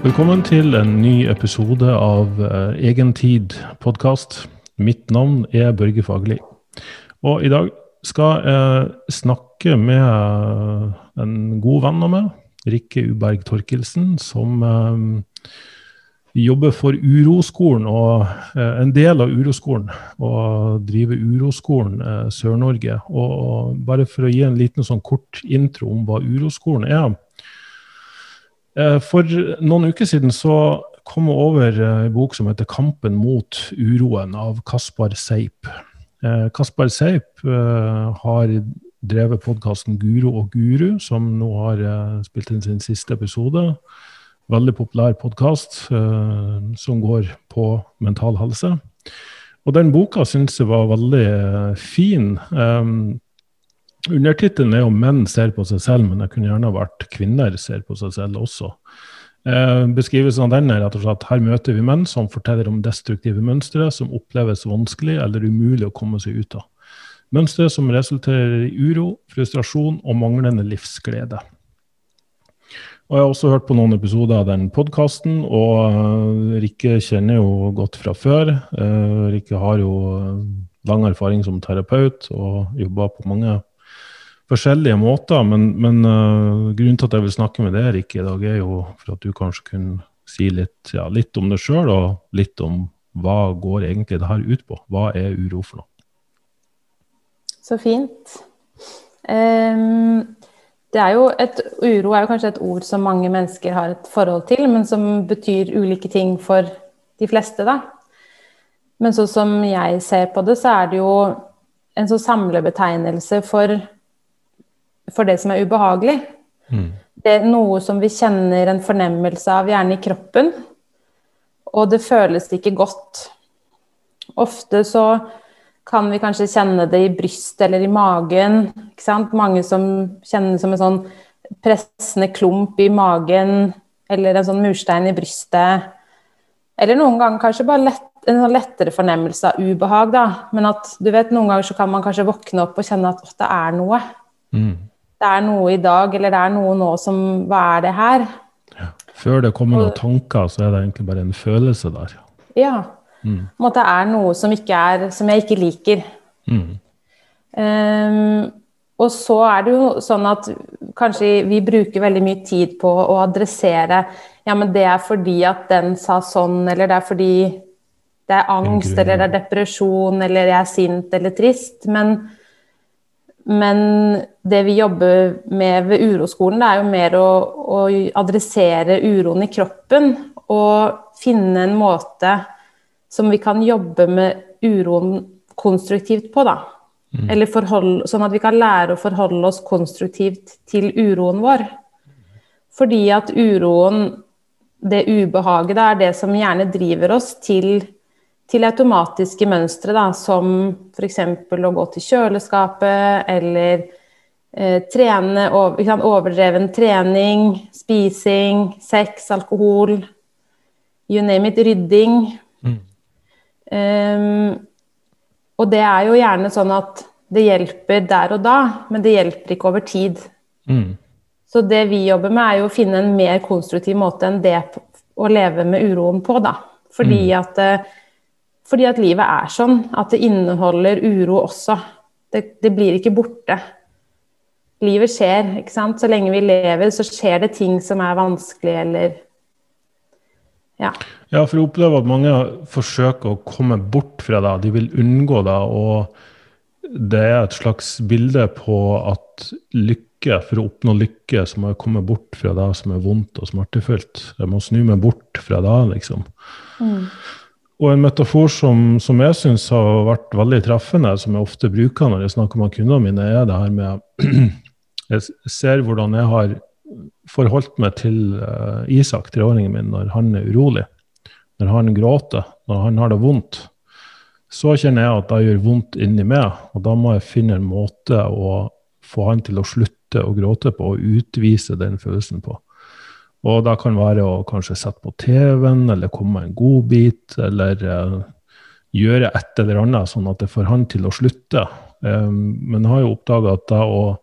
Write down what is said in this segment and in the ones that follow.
Velkommen til en ny episode av Egen Egentid podkast. Mitt navn er Børge Fagerli. Og i dag skal jeg snakke med uh, en god venn av meg, Rikke Uberg Torkelsen, som uh, jobber for Uroskolen og en del av Uroskolen. Og driver Uroskolen Sør-Norge. Og, bare for å gi en liten sånn kort intro om hva Uroskolen er Eh, for noen uker siden så kom jeg over eh, en bok som heter 'Kampen mot uroen' av Kaspar Seip. Eh, Kaspar Seip har drevet podkasten Guro og Guru, som nå har spilt inn sin siste episode. Veldig populær podkast som går på mental helse. Og den boka syns jeg var veldig fin. Undertittelen er jo 'Menn ser på seg selv', men det kunne gjerne vært 'Kvinner ser på seg selv' også. Eh, beskrivelsen av den er rett og slett her møter vi menn som forteller om destruktive mønstre som oppleves vanskelig eller umulig å komme seg ut av. Mønstre som resulterer i uro, frustrasjon og manglende livsglede. Og Jeg har også hørt på noen episoder av den podkasten, og uh, Rikke kjenner jo godt fra før. Uh, Rikke har jo lang erfaring som terapeut og jobber på mange forskjellige måter. Men, men uh, grunnen til at jeg vil snakke med deg, Rikke, i dag, er jo for at du kanskje kunne si litt, ja, litt om deg sjøl, og litt om hva går egentlig det her ut på? Hva er uro for noe? Så fint. Um, det er jo et, uro er jo kanskje et ord som mange mennesker har et forhold til, men som betyr ulike ting for de fleste, da. Men sånn som jeg ser på det, så er det jo en sånn samlebetegnelse for for det som er ubehagelig. Mm. Det er noe som vi kjenner en fornemmelse av, gjerne i kroppen. Og det føles ikke godt. Ofte så kan vi kanskje kjenne det i brystet eller i magen. Ikke sant? Mange som kjenner det som en sånn pressende klump i magen, eller en sånn murstein i brystet. Eller noen ganger kanskje bare lett, en sånn lettere fornemmelse av ubehag, da. Men at du vet, noen ganger så kan man kanskje våkne opp og kjenne at det er noe. Mm det er noe i dag, eller det er noe nå som Hva er det her? Ja. Før det kommer noen tanker, så er det egentlig bare en følelse der. Ja. Mm. det er noe som, er, som jeg ikke liker. Mm. Um, og så er det jo sånn at kanskje vi bruker veldig mye tid på å adressere Ja, men det er fordi at den sa sånn, eller det er fordi det er angst, eller det er depresjon, eller jeg er sint eller trist. Men men det vi jobber med ved uroskolen, det er jo mer å, å, adressere uroen i kroppen. Og finne en måte som vi kan jobbe med uroen konstruktivt på, da. Mm. Eller forhold, sånn at vi kan lære å forholde oss konstruktivt til uroen vår. Fordi at uroen, det ubehaget, det er det som gjerne driver oss til til automatiske mønstre, da, som f.eks. å gå til kjøleskapet eller eh, trene, over, overdreven trening, spising, sex, alkohol, you name it, rydding. Mm. Um, og det er jo gjerne sånn at det hjelper der og da, men det hjelper ikke over tid. Mm. Så det vi jobber med, er jo å finne en mer konstruktiv måte enn det å leve med uroen på, da. Fordi mm. at eh, fordi at livet er sånn, at det inneholder uro også. Det, det, blir ikke borte. Livet skjer, ikke sant. Så lenge vi lever, så skjer det ting som er vanskelig, eller Ja. Ja, for jeg opplever at mange forsøker å komme bort fra deg. De vil unngå deg. Og det er et slags bilde på at lykke, for å oppnå lykke, så må jeg komme bort fra det som er vondt og smertefullt. Jeg må snu meg bort fra det, liksom. Mm. Og en metafor som, som jeg syns har vært veldig treffende, som jeg ofte bruker når jeg snakker med kundene mine, er det her med Jeg ser hvordan jeg har forholdt meg til uh, Isak, treåringen min, når han er urolig. Når han gråter, når han har det vondt. Så kjenner jeg at det gjør vondt inni meg, og da må jeg finne en måte å få han til å slutte å gråte på, og utvise den følelsen på. Og da kan være å kanskje sette på TV-en, eller komme med en godbit, eller uh, gjøre et eller annet, sånn at det får han til å slutte. Um, men jeg har jo oppdaga at da, og,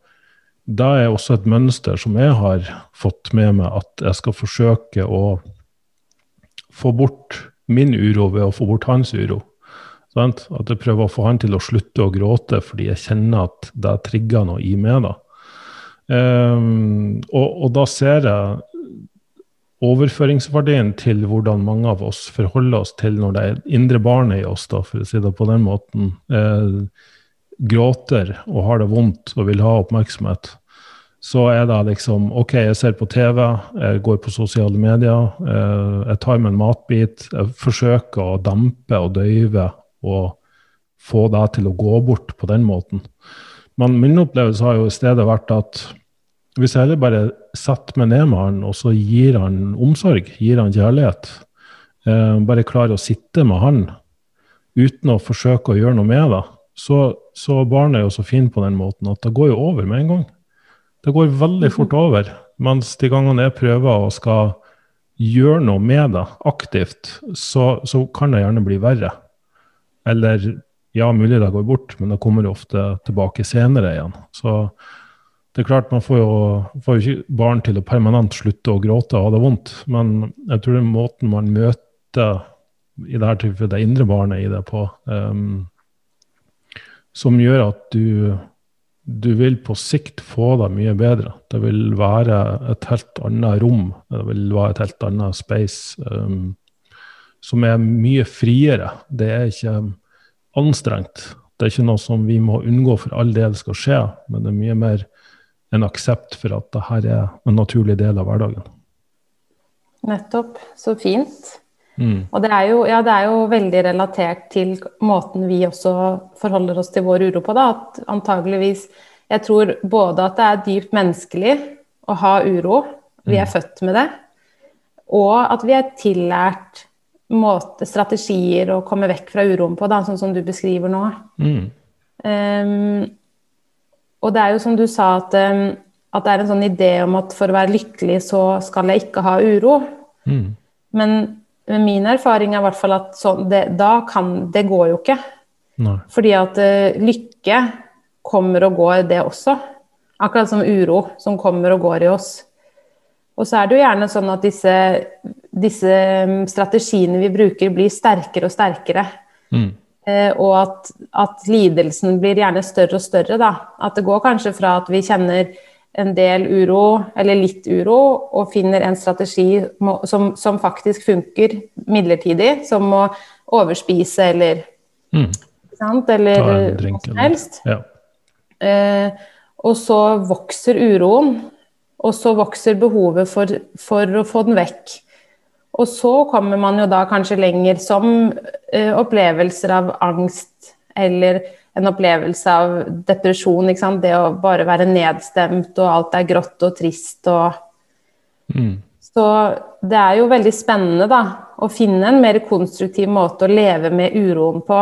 det er også et mønster som jeg har fått med meg, at jeg skal forsøke å få bort min uro ved å få bort hans uro. Sant? At jeg prøver å få han til å slutte å gråte fordi jeg kjenner at det trigger noe i meg. da. Um, og, og, da ser jeg overføringsverdien til hvordan mange av oss forholder oss til når det er indre barnet i oss, da, for å si det på den måten, eh, gråter og har det vondt og vil ha oppmerksomhet så er det liksom OK, jeg ser på TV, jeg går på sosiale medier, eh, jeg tar med en matbit. Jeg forsøker å dempe og døyve og få det til å gå bort på den måten. Men min opplevelse har jo i stedet vært at hvis jeg heller bare setter meg ned med han, og så gir han omsorg, gir han kjærlighet, eh, bare klarer å sitte med han uten å forsøke å gjøre noe med det, så, så barnet er jo så fin på den måten at det går jo over med en gang. Det går veldig fort mhm. over. Mens de gangene jeg prøver å skal gjøre noe med det aktivt, så, så kan det gjerne bli verre. Eller ja, mulig det går bort, men det kommer ofte tilbake senere igjen. Så det er klart, man får jo, får jo ikke barn til å permanent slutte å gråte og ha det vondt, men jeg tror det er måten man møter i dette tilfellet det indre barnet i det på, um, som gjør at du du vil på sikt få det mye bedre. Det vil være et helt annet rom, det vil være et helt annet space, um, som er mye friere. Det er ikke anstrengt. Det er ikke noe som vi må unngå for all del skal skje, men det er mye mer en aksept for at dette er en naturlig del av hverdagen. Nettopp. Så fint. Mm. Og det er, jo, ja, det er, jo, veldig relatert til måten vi også forholder oss til vår uro på. Da. At antageligvis Jeg tror både at det er dypt menneskelig å ha uro, vi er mm. født med det, og at vi er tillært måte, strategier å komme vekk fra uroen på, da, sånn som du beskriver nå. Mm. Um, og det er jo som du sa, at, um, at, det er en sånn idé om at for å være lykkelig så skal jeg ikke ha uro. Mm. Men men min erfaring er i hvert fall at så, det, da kan Det går jo ikke. Nei. Fordi at uh, lykke kommer og går, det også. Akkurat som uro som kommer og går i oss. Og så er det jo gjerne sånn at disse, disse mm, strategiene vi bruker, blir sterkere og sterkere. Mm. Uh, og at, at, lidelsen blir gjerne større og større. Da. At det går kanskje fra at vi kjenner en del uro, eller litt uro, og finner en strategi som, som faktisk funker midlertidig, som å overspise eller mm. sant, Eller hva som helst. Ja. Eh, og så vokser uroen, og så vokser behovet for, for, å få den vekk. Og så kommer man jo da kanskje lenger som uh, opplevelser av angst eller en opplevelse av depresjon. Ikke sant? Det å bare være nedstemt, og alt er grått og trist og mm. Så det er jo veldig spennende da, å finne en mer konstruktiv måte å leve med uroen på.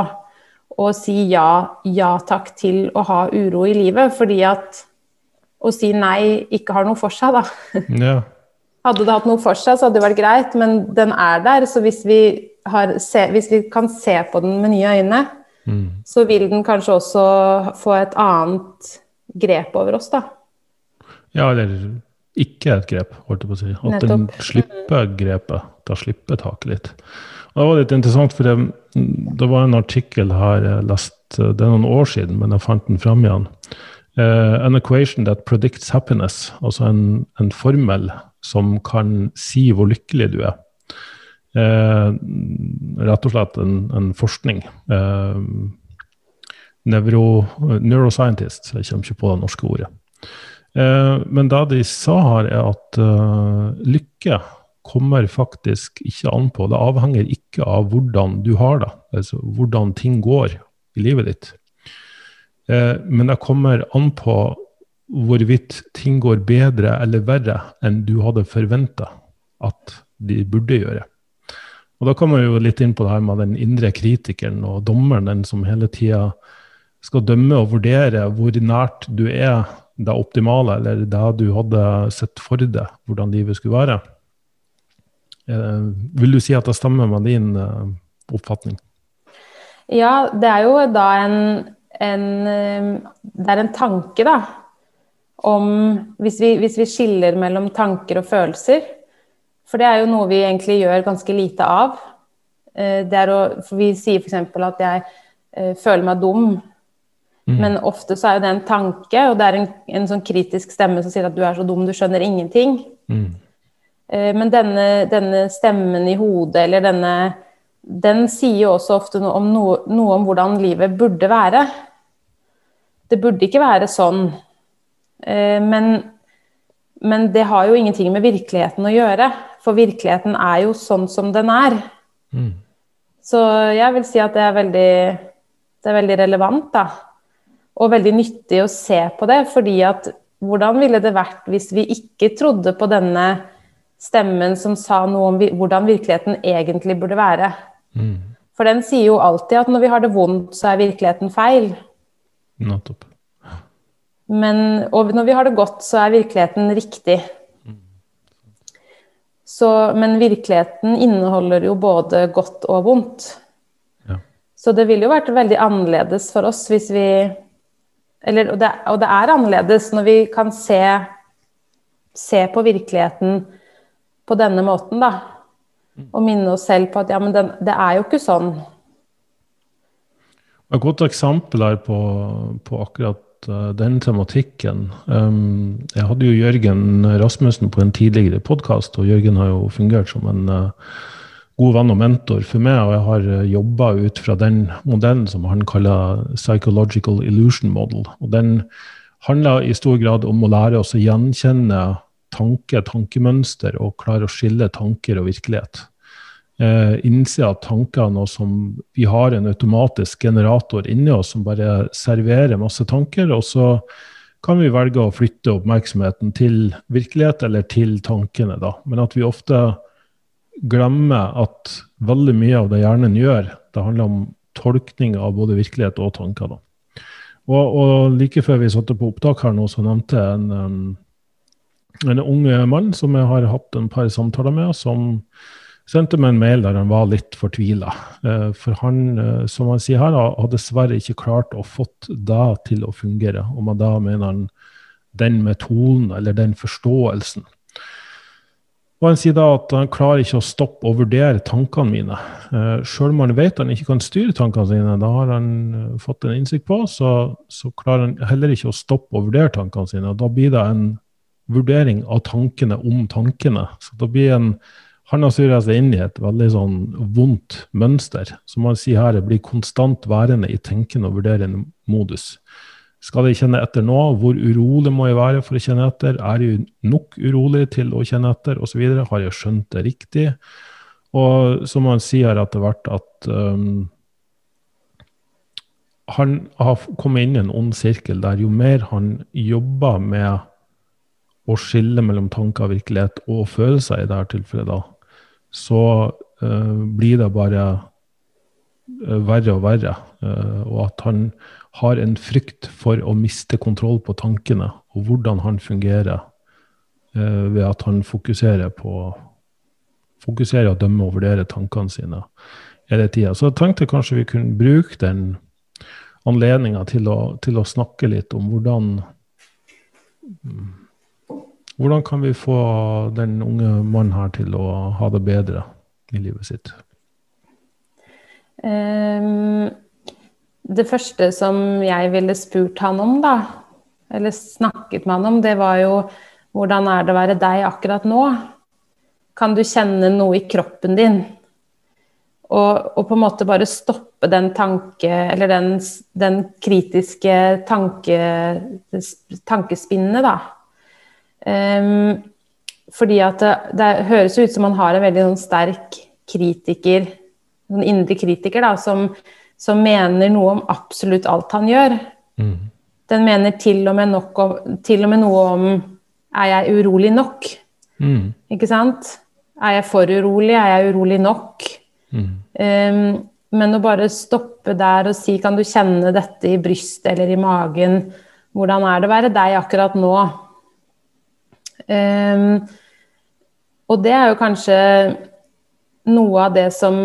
Og si ja, ja takk til å ha uro i livet. Fordi at å si nei ikke har noe for seg, da. Ja. Hadde det hatt noe for seg, så hadde det vært greit, men den er der. Så hvis vi, har, hvis vi kan se på den med nye øyne, mm. så vil den kanskje også få et annet grep over oss, da. Ja, eller ikke et grep, holdt jeg på å si. At Nettopp. den slipper grepet. Da slipper taket litt. Og det var litt interessant, for det, det var en artikkel her jeg leste det er noen år siden, men jeg fant den fram igjen. Uh, an equation that predicts happiness, altså en, en, formel som kan si hvor lykkelig du er. Uh, rett og slett en, en forskning. Uh, neuro, neuroscientist, jeg kommer ikke på det norske ordet. Eh, men det de sa her, er at lykke kommer faktisk ikke an på Det avhenger ikke av hvordan du har det, altså hvordan ting går i livet ditt. Eh, men det kommer an på hvorvidt ting går bedre eller verre enn du hadde forventa at de burde gjøre. Og da kommer vi jo litt inn på det her med den indre kritikeren og dommeren, den som hele tida skal dømme og vurdere hvor nært du er det optimale, eller det du hadde sett for deg hvordan livet skulle være. Eh, vil du si at det stemmer med din eh, oppfatning? Ja, det er jo da en, en eh, Det er en tanke, da. Om hvis vi, hvis vi skiller mellom tanker og følelser, For det er jo noe vi egentlig gjør ganske lite av. Eh, å, vi sier f.eks. at jeg eh, føler meg dum. Mm. Men ofte så er jo det en tanke, og det er en, en, sånn kritisk stemme som sier at du er så dum, du skjønner ingenting. Mm. Eh, men denne, denne, stemmen i hodet, eller denne Den sier jo også ofte noe om, noe, noe om hvordan livet burde være. Det burde ikke være sånn. Men, men det har jo ingenting med virkeligheten å gjøre. For virkeligheten er jo sånn som den er. Mm. Så jeg vil si at det er veldig, det er veldig relevant, da. Og veldig nyttig å se på det, fordi at hvordan ville det vært hvis vi ikke trodde på denne stemmen som sa noe om hvordan virkeligheten egentlig burde være? Mm. For den sier jo alltid at når vi har det vondt, så er virkeligheten feil. Nettopp. Men, og når vi har det godt, så er virkeligheten riktig. Så, men virkeligheten inneholder jo både godt og vondt. Ja. Så det ville jo vært veldig annerledes for oss hvis vi eller, og, det, og, det, er annerledes når vi kan se, se på virkeligheten på denne måten, da. Og minne oss selv på at ja, men den, det er jo ikke sånn. Et godt eksempel her på, på akkurat uh, den tematikken. Um, jeg hadde jo Jørgen Rasmussen på en tidligere podkast, og Jørgen har jo fungert som en uh, god venn og mentor for meg, og jeg har uh, jobba ut fra den modellen som han kaller psychological illusion model. Og den handler i stor grad om å lære oss å gjenkjenne tanke, tankemønster, og klare å skille tanker og virkelighet eh, innse at tankene, og som vi har en automatisk generator inni oss som bare serverer masse tanker, og så kan vi velge å flytte oppmerksomheten til virkelighet eller til tankene. da. Men at vi ofte glemmer at veldig mye av det hjernen gjør, det handler om tolkning av både virkelighet og tanker. da. Og, og like før vi satte på opptak her nå, så nevnte jeg en, um, en ung mann som jeg har hatt en par samtaler med, som sendte meg en mail der han var litt fortvila. Eh, for han, eh, som han sier her, har dessverre ikke klart å fått det til å fungere. Om han da mener han den metoden eller den forståelsen. Og Han sier da at han klarer ikke å stoppe og vurdere tankene mine. Eh, Sjøl om han vet han ikke kan styre tankene sine, da har han fått en innsikt på, så, så klarer han heller ikke å stoppe og vurdere tankene sine. Da blir det en vurdering av tankene om tankene. Så da blir en han har surra seg inn i et veldig sånn vondt mønster, som man sier her blir konstant værende i tenkende og vurderende modus. Skal jeg kjenne etter nå? Hvor urolig må jeg være for å kjenne etter? Er jeg nok urolig til å kjenne etter? Osv. Har jeg skjønt det riktig? Og som han sier etter hvert, at um, han har kommet inn i en ond sirkel der jo mer han jobber med å skille mellom tanker og virkelighet og følelser i dette tilfellet, da, så uh, blir det bare uh, verre og verre. Uh, og at han har en frykt for å miste kontroll på tankene, og hvordan han fungerer ved at han fokuserer på fokuserer å dømme og vurdere tankene sine hele tida. Så jeg tenkte kanskje vi kunne bruke den anledninga til, til, å snakke litt om hvordan hvordan kan vi få den unge mannen her til å ha det bedre i livet sitt? Um, det første som jeg ville spurt han om, da, eller snakket med han om, det var jo hvordan er det å være deg akkurat nå? Kan du kjenne noe i kroppen din? Og, og på en måte bare stoppe den tanke, eller den, den kritiske tanke, tankespinnet, da. Um, fordi at det, det, høres ut som man har en veldig sånn sterk kritiker, en indre kritiker, da, som, som, mener noe om absolutt alt han gjør. Mm. Den mener til og, om, til og, med noe om Er jeg urolig nok? Mm. Ikke sant? Er jeg for urolig? Er jeg urolig nok? Mm. Um, men å bare stoppe der og si Kan du kjenne dette i brystet eller i magen? Hvordan er det å være deg akkurat nå? Um, og det er jo kanskje noe av det som,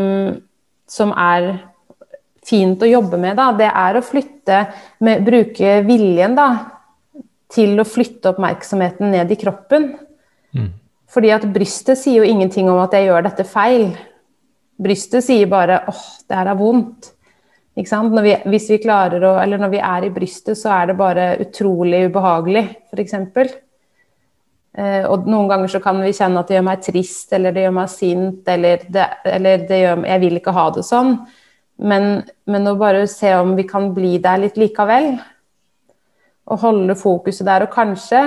som er fint å jobbe med, da. Det er å flytte med, Bruke viljen, da. Til å flytte oppmerksomheten ned i kroppen. Mm. Fordi at brystet sier jo ingenting om at jeg gjør dette feil. Brystet sier bare 'åh, det her er vondt'. Når vi, hvis vi klarer å, eller når vi er i brystet, så er det bare utrolig ubehagelig, f.eks. Eh, og noen ganger så kan vi kjenne at det gjør meg trist, eller det gjør meg sint, eller, det, eller det gjør, jeg vil ikke ha det sånn. Men, men å bare se om vi kan bli der litt likevel. Og holde fokuset der. Og kanskje,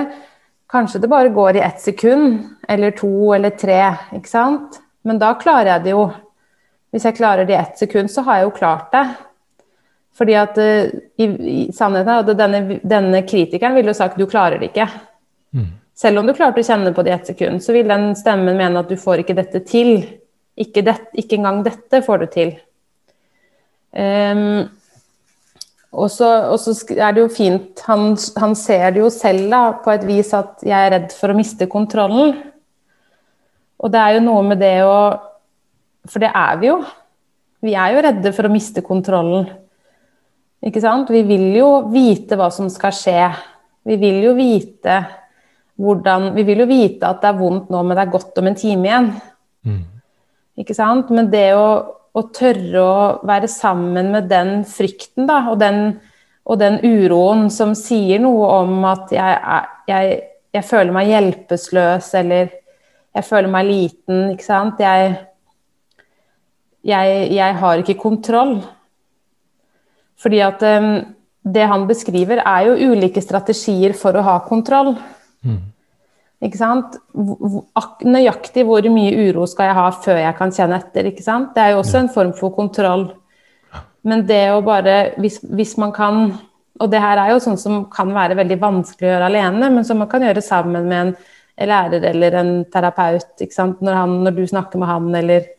kanskje det bare går i ett sekund, eller to eller tre, ikke sant. Men da klarer jeg det jo. Hvis jeg klarer det i ett sekund, så har jeg jo klart det. Fordi at uh, i, i sannheten denne, denne, kritikeren ville jo sagt du klarer det ikke. Mm. Selv om du klarte å kjenne på det i ett sekund, så vil den stemmen mene at du får ikke dette til. Ikke, det, ikke engang dette får du til. Um, og, så, er det jo fint han, han, ser det jo selv da, på et vis at jeg er redd for å miste kontrollen. Og det er jo noe med det å For det er vi jo. Vi er jo redde for å miste kontrollen. Ikke sant? Vi vil jo vite hva som skal skje. Vi vil jo vite hvordan Vi vil jo vite at det er vondt nå, men det er godt om en time igjen. Mm. Ikke sant? Men det å, å, tørre å være sammen med den frykten, da, og den, og den uroen som sier noe om at jeg, jeg, jeg føler meg hjelpeløs, eller jeg føler meg liten, ikke sant. Jeg, jeg, jeg har ikke kontroll. Fordi at um, det han beskriver, er jo ulike strategier for å ha kontroll. Mm. Ikke sant? Nøyaktig hvor mye uro skal jeg ha før jeg kan kjenne etter. ikke sant? Det er jo også en form for kontroll. Men det å bare hvis, hvis, man kan Og det her er jo sånn som kan være veldig vanskelig å gjøre alene, men som man kan gjøre sammen med en lærer eller en terapeut. ikke sant? Når, han, når du snakker med han eller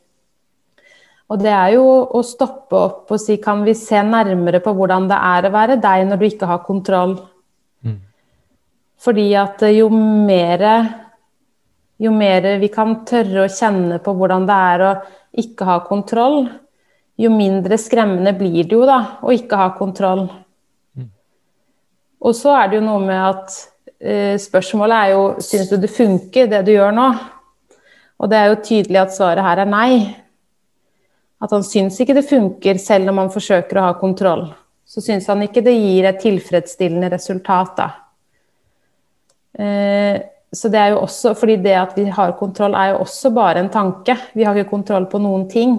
og det er jo å stoppe opp og si kan vi se nærmere på hvordan det er å være deg når du ikke har kontroll. Fordi at jo mer jo mer vi kan tørre å kjenne på hvordan det er å ikke ha kontroll, jo mindre skremmende blir det jo da å ikke ha kontroll. Mm. Og så er det jo noe med at eh, spørsmålet er jo syns du det funker, det du gjør nå? Og det er jo tydelig at svaret her er nei. At han syns ikke det funker selv om han forsøker å ha kontroll. Så syns han ikke det gir et tilfredsstillende resultat, da. Eh, så det er jo også, fordi det at vi har kontroll, er jo også bare en tanke. Vi har ikke kontroll på noen ting.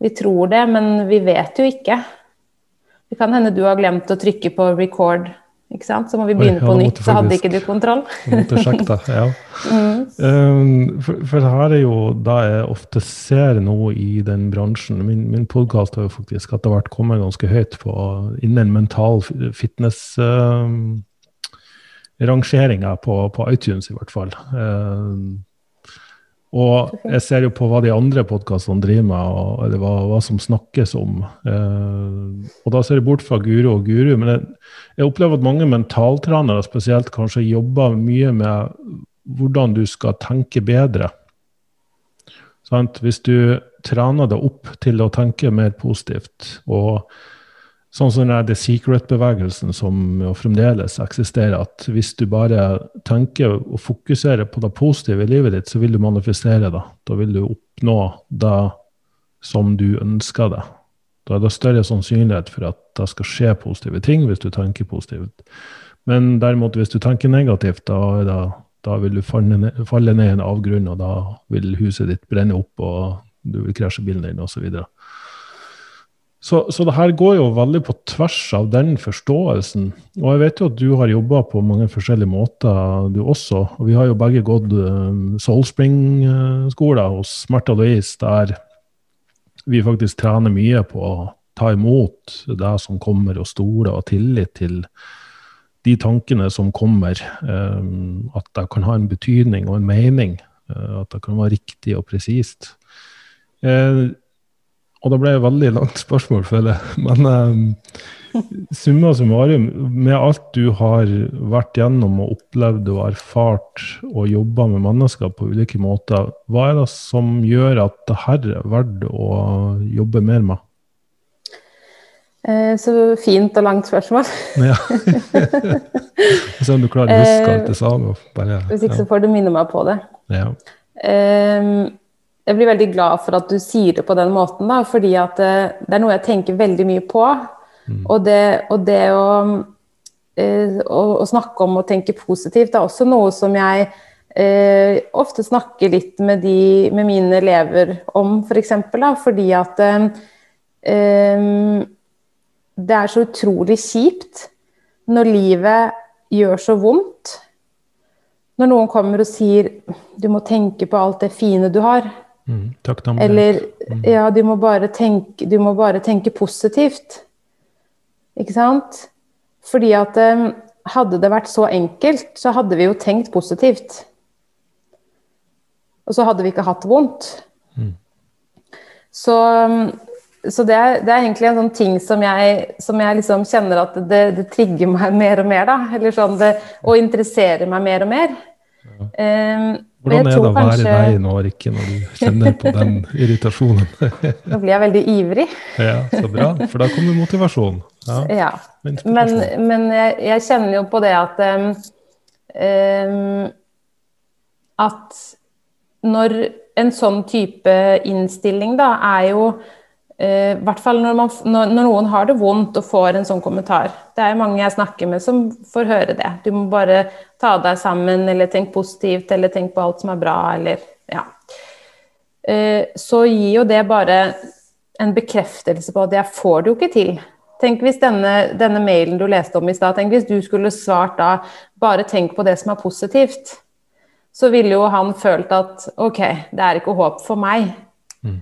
Vi tror det, men vi vet jo ikke. Det kan hende du har glemt å trykke på record ikke sant? Så må vi begynne Oi, ja, på nytt, så hadde ikke du kontroll. måtte sjekke ja. mm. um, for, for her er jo da jeg ofte ser noe i den bransjen Min, min podkast har jo faktisk etter hvert kommet ganske høyt på innen mental fitness um, rangeringer på, på, iTunes, i hvert fall. Um, og jeg ser jo på hva de andre podkastene driver med, og, eller hva, hva, som snakkes om. Eh, og da ser jeg bort fra guru og guru. Men jeg, jeg opplever at mange mentaltrenere spesielt kanskje jobber mye med hvordan du skal tenke bedre. Sant? Hvis du trener deg opp til å tenke mer positivt og Sånn som den The Secret-bevegelsen som jo fremdeles eksisterer, at hvis du bare tenker og fokuserer på det positive i livet ditt, så vil du manifestere det. Da vil du oppnå det som du ønsker det. Da er det større sannsynlighet for at det skal skje positive ting hvis du tenker positivt. Men derimot, hvis du tenker negativt, da, da, da vil du falle ned, i en avgrunn, og da vil huset ditt brenne opp, og du vil krasje bilen din, osv. Så, så det her går jo veldig på tvers av den forståelsen. Og jeg vet jo at du har jobba på mange forskjellige måter, du også. Og vi har jo begge gått um, Soulspring-skoler hos Märtha Louise, der vi faktisk trener mye på å ta imot det som kommer, og stole og tillit til de tankene som kommer. Um, at det kan ha en betydning og en mening. Uh, at det kan være riktig og presist. Uh, og da ble et veldig langt spørsmål, føler jeg. Men um, summa summarum, med alt du har vært gjennom og opplevd og erfart og jobba med mennesker på ulike måter, hva er det som gjør at det her er verdt å jobbe mer med? Eh, så fint og langt spørsmål. ja. Se om du klarer å huske alt det sa. Hvis ikke så får du minne meg på det. Ja. Um, jeg blir veldig glad for at du sier det på den måten, da, fordi at det, eh, det er noe jeg tenker veldig mye på. Mm. Og, det, og det, å, uh, å, å, snakke om å tenke positivt er også noe som jeg eh, ofte snakker litt med, de, med mine elever om, f.eks. For eksempel, da, fordi at eh, det er så utrolig kjipt når livet gjør så vondt. Når noen kommer og sier 'du må tenke på alt det fine du har', Mm, Eller mm. ja, du må, tenke, du må, bare tenke, positivt. Ikke sant? Fordi at um, hadde det vært så enkelt, så hadde vi jo tenkt positivt. Og så hadde vi ikke hatt vondt. Mm. Så, um, så det, er, det, er, egentlig en sånn ting som jeg, som jeg liksom kjenner at det, det, trigger meg mer og mer, da. Eller sånn det, og interesserer meg mer og mer. Ja. Um, hvordan er det å være kanskje... deg nå, Rikke, når du kjenner på den irritasjonen? nå blir jeg veldig ivrig. ja, Så bra, for da kommer motivasjon. Ja, ja. Men, men jeg, jeg, kjenner jo på det at um, At når en sånn type innstilling da, er jo I hvert fall når, man, når, noen har det vondt og får en sånn kommentar. Det er mange jeg snakker med som får høre det. Du må bare ta deg sammen, eller tenk positivt, eller tenk på alt som er bra, eller ja. Eh, så gir jo det bare en bekreftelse på at jeg får det jo ikke til. Tenk hvis denne, denne mailen du leste om i stad, tenk hvis du skulle svart da bare tenk på det som er positivt. Så ville jo han følt at ok, det er ikke håp for meg. Mm.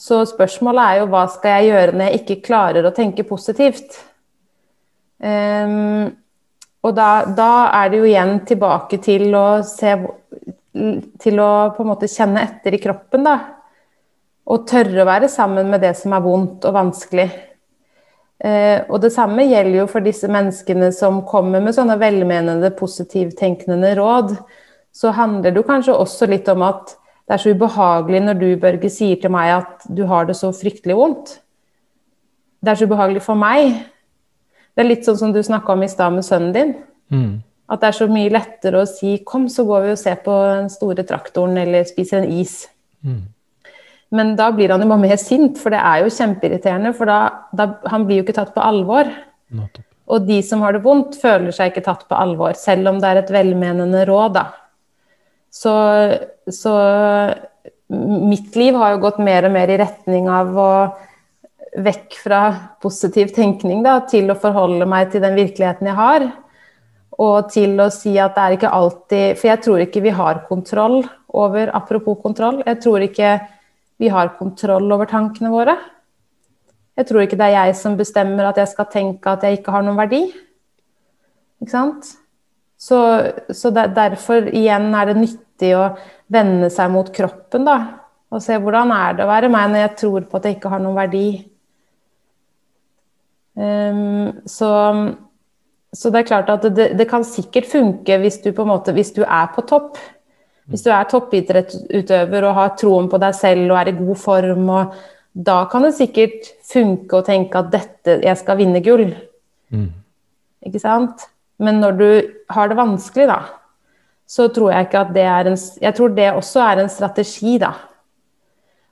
Så spørsmålet er jo hva skal jeg gjøre når jeg ikke klarer å tenke positivt? Um, og da, da, er det jo igjen tilbake til å se Til å på en måte kjenne etter i kroppen, da. Og tørre å være sammen med det som er vondt og vanskelig. Uh, og det samme gjelder jo for disse menneskene som kommer med sånne velmenende, positivtenkende råd. Så handler det jo kanskje også litt om at det er så ubehagelig når du, Børge, sier til meg at du har det så fryktelig vondt. Det er så ubehagelig for meg. Det er litt sånn som du snakka om i stad med sønnen din. Mm. At det er så mye lettere å si 'kom, så går vi og ser på den store traktoren' eller spiser en is. Mm. Men da blir han jo bare mer sint, for det er jo kjempeirriterende. For da, da han blir jo ikke tatt på alvor. Og de som har det vondt, føler seg ikke tatt på alvor, selv om det er et velmenende råd, da. Så, så, mitt liv har jo gått mer og mer i retning av å vekk fra positiv tenkning da, til å forholde meg til den virkeligheten jeg har. Og til å si at det er ikke alltid For jeg tror ikke vi har kontroll over Apropos kontroll. Jeg tror ikke vi har kontroll over tankene våre. Jeg tror ikke det er jeg som bestemmer at jeg skal tenke at jeg ikke har noen verdi. Ikke sant? Så, så der, derfor igjen er det nyttig å vende seg mot kroppen, da. Og se hvordan er det å være meg når jeg tror på at jeg ikke har noen verdi. Um, så, så, det er klart at det, det, kan sikkert funke hvis du, på en måte, hvis du er på topp. Hvis du er toppidrettsutøver og har troen på deg selv og er i god form, og da kan det sikkert funke å tenke at dette, jeg skal vinne gull. Mm. Ikke sant? Men når du har det vanskelig, da, så tror jeg ikke at det er en Jeg tror det også er en strategi, da.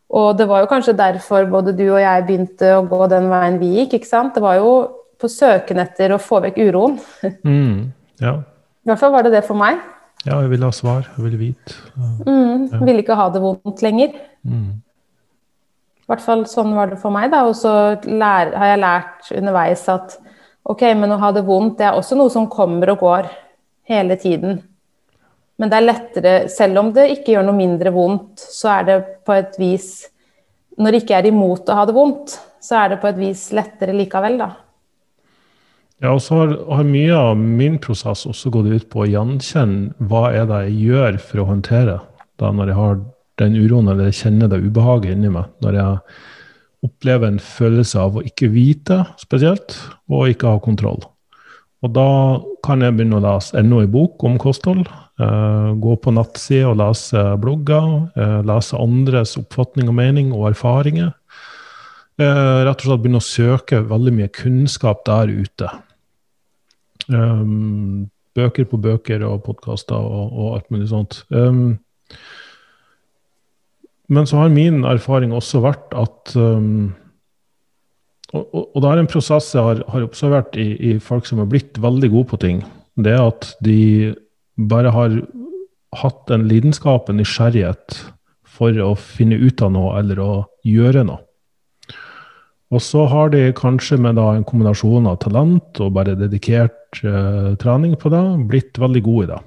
Og det var jo kanskje derfor både du og jeg begynte å gå den veien vi gikk. ikke sant? Det var jo på søken etter å få vekk uroen. Mm, ja. I hvert fall var det det for meg. Ja, jeg ville ha svar. Jeg ville vite. Mm, ja. Ville ikke ha det vondt lenger. Mm. I hvert fall sånn var det for meg, da. Og så har jeg lært underveis at Ok, men å ha det vondt det er også noe som kommer og går hele tiden. Men det er lettere, selv om det ikke gjør noe mindre vondt, så er det på et vis Når det ikke er imot å ha det vondt, så er det på et vis lettere likevel, da. Ja, og så har, har, mye av min prosess også gått ut på å gjenkjenne hva er det jeg gjør for å håndtere da når jeg har den uroen eller kjenner det ubehaget inni meg. Når jeg opplever en følelse av å ikke vite spesielt, og ikke ha kontroll. Og da kan jeg begynne å lese enda en bok om kosthold. Uh, gå på nattsida og lese blogger. Uh, lese andres oppfatning og mening og erfaringer. Eh, rett og slett begynne å søke veldig mye kunnskap der ute. Um, bøker på bøker og podkaster og, og, alt mulig sånt. Um, men så har min erfaring også vært at um, og, og, og, det er en prosess jeg har, har observert i, i, folk som har blitt veldig gode på ting. Det er at de bare har hatt en lidenskap, en nysgjerrighet, for å finne ut av noe eller å gjøre noe. Og så har de kanskje med en kombinasjon av talent og bare dedikert uh, trening på det, blitt veldig gode i det.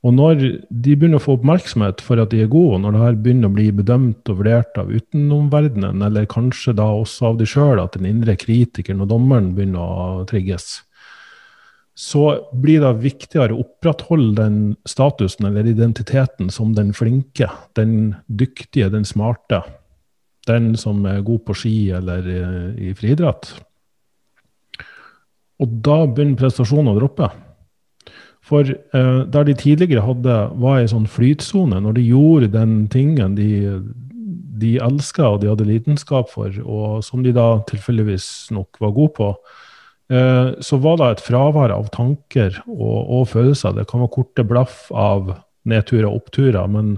Og når de begynner å få oppmerksomhet for at de er gode, når det her begynner å bli bedømt og vurdert av utenomverdenen, eller kanskje da også av de sjøl, at den indre kritikeren og dommeren begynner å trigges, så blir det viktigere å opprettholde den statusen eller identiteten som den flinke, den dyktige, den smarte. Den som er god på ski eller i, i friidrett. Og da begynner prestasjonen å droppe. For eh, der de tidligere hadde, var i sånn flytsone, når de gjorde den tingen de, de elska og de hadde lidenskap for, og som de da tilfeldigvis nok var gode på, eh, så var det et fravær av tanker og, og, følelser. Det kan være korte blaff av nedturer og oppturer, men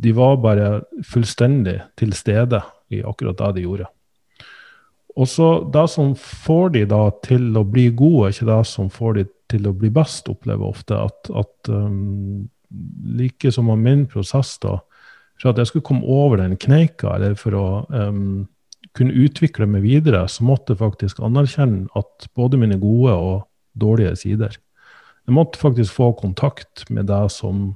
de var bare fullstendig til stede i akkurat det de gjorde. Og så Det som får de da til å bli gode, er ikke det som får de til å bli best, opplever ofte at, at um, like som var min prosess, da, for at jeg skulle komme over den kneika, eller for å um, kunne utvikle meg videre, så måtte jeg faktisk anerkjenne at både mine gode og dårlige sider Jeg måtte faktisk få kontakt med det som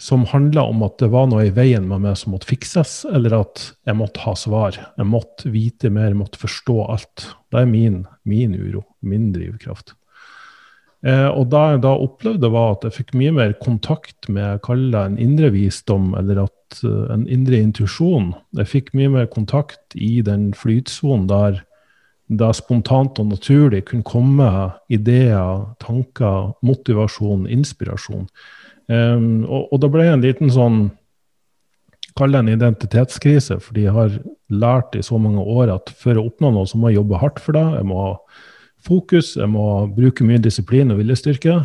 som handla om at det var noe i veien med meg som måtte fikses, eller at jeg måtte ha svar. Jeg måtte vite mer, jeg måtte forstå alt. Det er min, min uro, min drivkraft. Eh, og det jeg da opplevde, var at jeg fikk mye mer kontakt med kall det en indre visdom, eller at, uh, en indre intuisjon. Jeg fikk mye mer kontakt i den flytsonen der det spontant og naturlig kunne komme ideer, tanker, motivasjon, inspirasjon. Um, og, og det ble en liten sånn Kall det en identitetskrise, fordi jeg har lært i så mange år at for å oppnå noe, så må jeg jobbe hardt for det. Jeg må ha fokus, jeg må bruke mye disiplin og viljestyrke.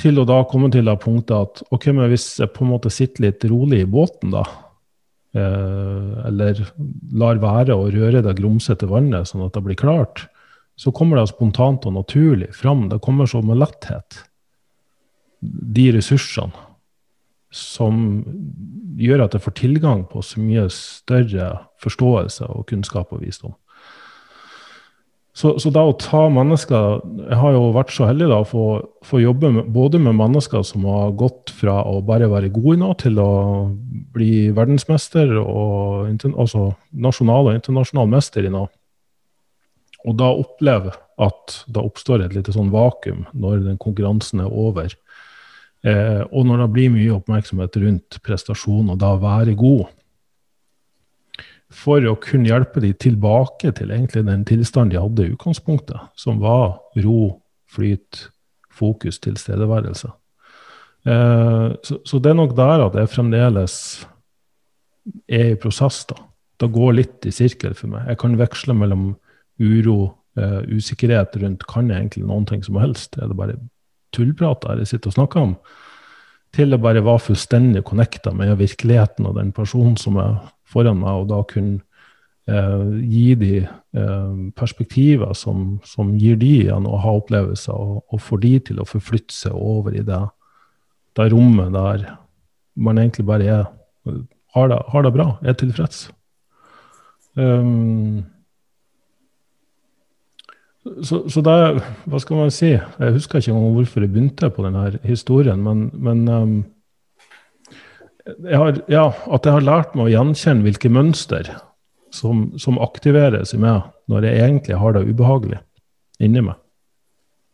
Til å da komme til det punktet at ok, men hvis jeg på en måte sitter litt rolig i båten, da, eh, eller lar være å røre det grumsete vannet sånn at det blir klart, så kommer det spontant og naturlig fram. Det kommer så med letthet. De ressursene som gjør at jeg får tilgang på så mye større forståelse og kunnskap og visdom. Så, så da å ta mennesker Jeg har jo vært så heldig da å få, få jobbe med, både med mennesker som har gått fra å bare være gode nå, til å bli verdensmester og altså nasjonal og internasjonal mester i noe. Og da oppleve at det oppstår et lite sånn vakuum når den konkurransen er over. Eh, og når det blir mye oppmerksomhet rundt prestasjon og da være god for å kunne hjelpe dem tilbake til egentlig den tilstanden de hadde i utgangspunktet, som var ro, flyt, fokus, tilstedeværelse. Eh, så, så, det er nok der at jeg fremdeles er i prosess. da. Det går litt i sirkel for meg. Jeg kan veksle mellom uro, eh, usikkerhet rundt kan jeg egentlig noen ting som helst. Er det bare tullprat jeg sitter og snakker om? Til å bare være fullstendig connecta med virkeligheten og den personen som er foran meg, og da kunne eh, gi de eh, perspektiver som, som, gir de igjen å ha opplevelser, og, og får de til å forflytte seg over i det, det rommet der man egentlig bare er har det, har det bra, er tilfreds. Um, så, så det, hva skal man si? Jeg husker ikke engang hvorfor jeg begynte på denne historien, men, men um, jeg har, ja, at jeg har lært meg å gjenkjenne hvilke mønster som, som aktiveres i meg når jeg egentlig har det ubehagelig inni meg.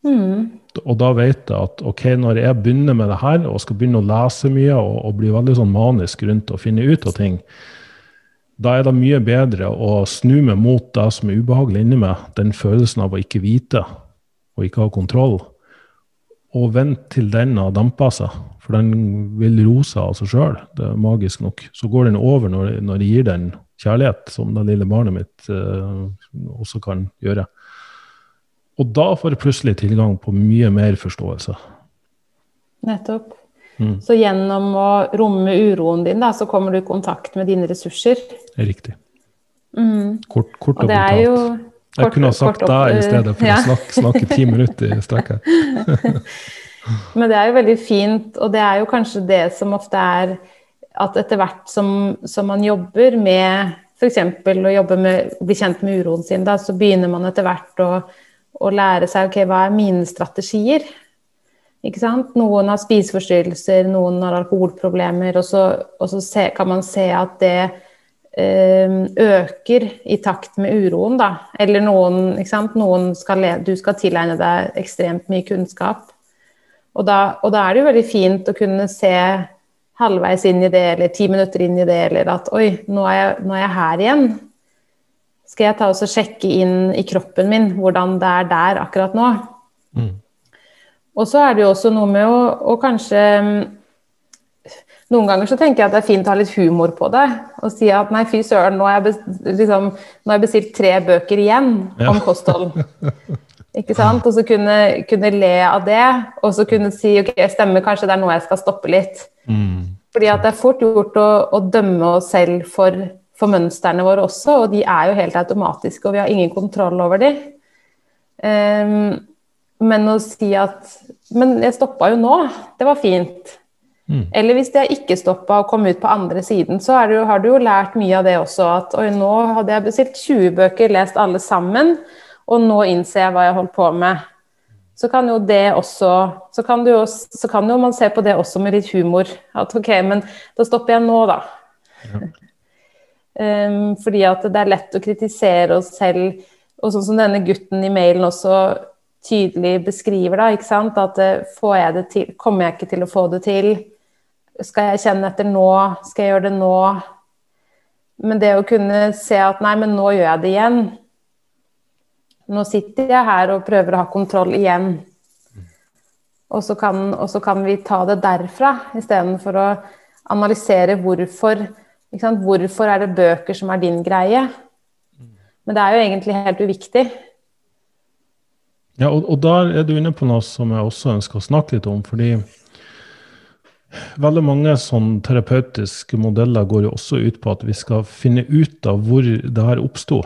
Mm. Og da vet jeg at ok, når jeg begynner med det her og skal begynne å lese mye og, og bli veldig sånn manisk rundt og finne ut av ting, da er det mye bedre å snu meg mot det som er ubehagelig inni meg, den følelsen av å ikke vite og ikke ha kontroll, og vente til den har dampa seg for den vil rose av seg sjøl. Det er magisk nok. Så går den over når, når jeg gir den kjærlighet, som det lille barnet mitt eh, også kan gjøre. Og da får jeg plutselig tilgang på mye mer forståelse. Nettopp. Mm. Så gjennom å romme uroen din, da, så kommer du i kontakt med dine ressurser. Riktig. Mm. Kort, kort og, og brutalt. Jo, kort, jeg kunne ha sagt det i stedet for ja. å snakke, snakke ti minutter i strekk Men det er jo veldig fint, og det er jo kanskje det som ofte er at etter hvert som, som man jobber med f.eks. å jobbe med, bli kjent med uroen sin, da, så begynner man etter hvert å, å lære seg ok, hva er mine strategier. Ikke sant? Noen har spiseforstyrrelser, noen har alkoholproblemer, og så, og så se, kan man se at det øh, øker i takt med uroen, da. Eller noen, ikke sant? noen skal du skal tilegne deg ekstremt mye kunnskap. Og da, og da er det jo veldig fint å kunne se halvveis inn i det, eller ti minutter inn i det, eller at oi, nå er jeg, nå er jeg her igjen. Skal jeg ta og sjekke inn i kroppen min hvordan det er der akkurat nå? Mm. Og så er det jo også noe med å, å, kanskje Noen ganger så tenker jeg at det er fint å ha litt humor på det. Og si at nei, fy søren, nå har jeg, liksom, jeg, bestilt tre bøker igjen ja. om kosthold. Ikke sant? Og så kunne, kunne, le av det, og så kunne si ok, stemmer, kanskje det er noe jeg skal stoppe litt. Mm. Fordi at det er fort gjort å, å dømme oss selv for, for, mønstrene våre også, og de er jo helt automatiske, og vi har ingen kontroll over de. Um, men å si at Men jeg stoppa jo nå. Det var fint. Mm. Eller hvis jeg ikke stoppa og kom ut på andre siden, så jo, har du jo lært mye av det også. At oi, nå hadde jeg bestilt 20 bøker, lest alle sammen, og nå innser jeg hva jeg holdt på med. Så kan jo det også så kan, jo, så kan jo man se på det også med litt humor. At ok, men da stopper jeg nå, da. Ja. um, fordi at det er lett å kritisere oss selv. Og sånn som denne gutten i mailen også tydelig beskriver, da, ikke sant? at eh, får jeg det til, kommer jeg ikke til å få det til? Skal jeg kjenne etter nå? Skal jeg gjøre det nå? Men det å kunne se at nei, men nå gjør jeg det igjen. Nå sitter jeg her og prøver å ha kontroll igjen. Og så kan, og så kan vi ta det derfra, istedenfor å analysere hvorfor. Hvorfor er det bøker som er din greie? Men det er jo egentlig helt uviktig. Ja, og, og, der er du inne på noe som jeg også ønsker å snakke litt om. fordi veldig mange sånn terapeutiske modeller går jo også ut på at vi skal finne ut av hvor det her oppsto.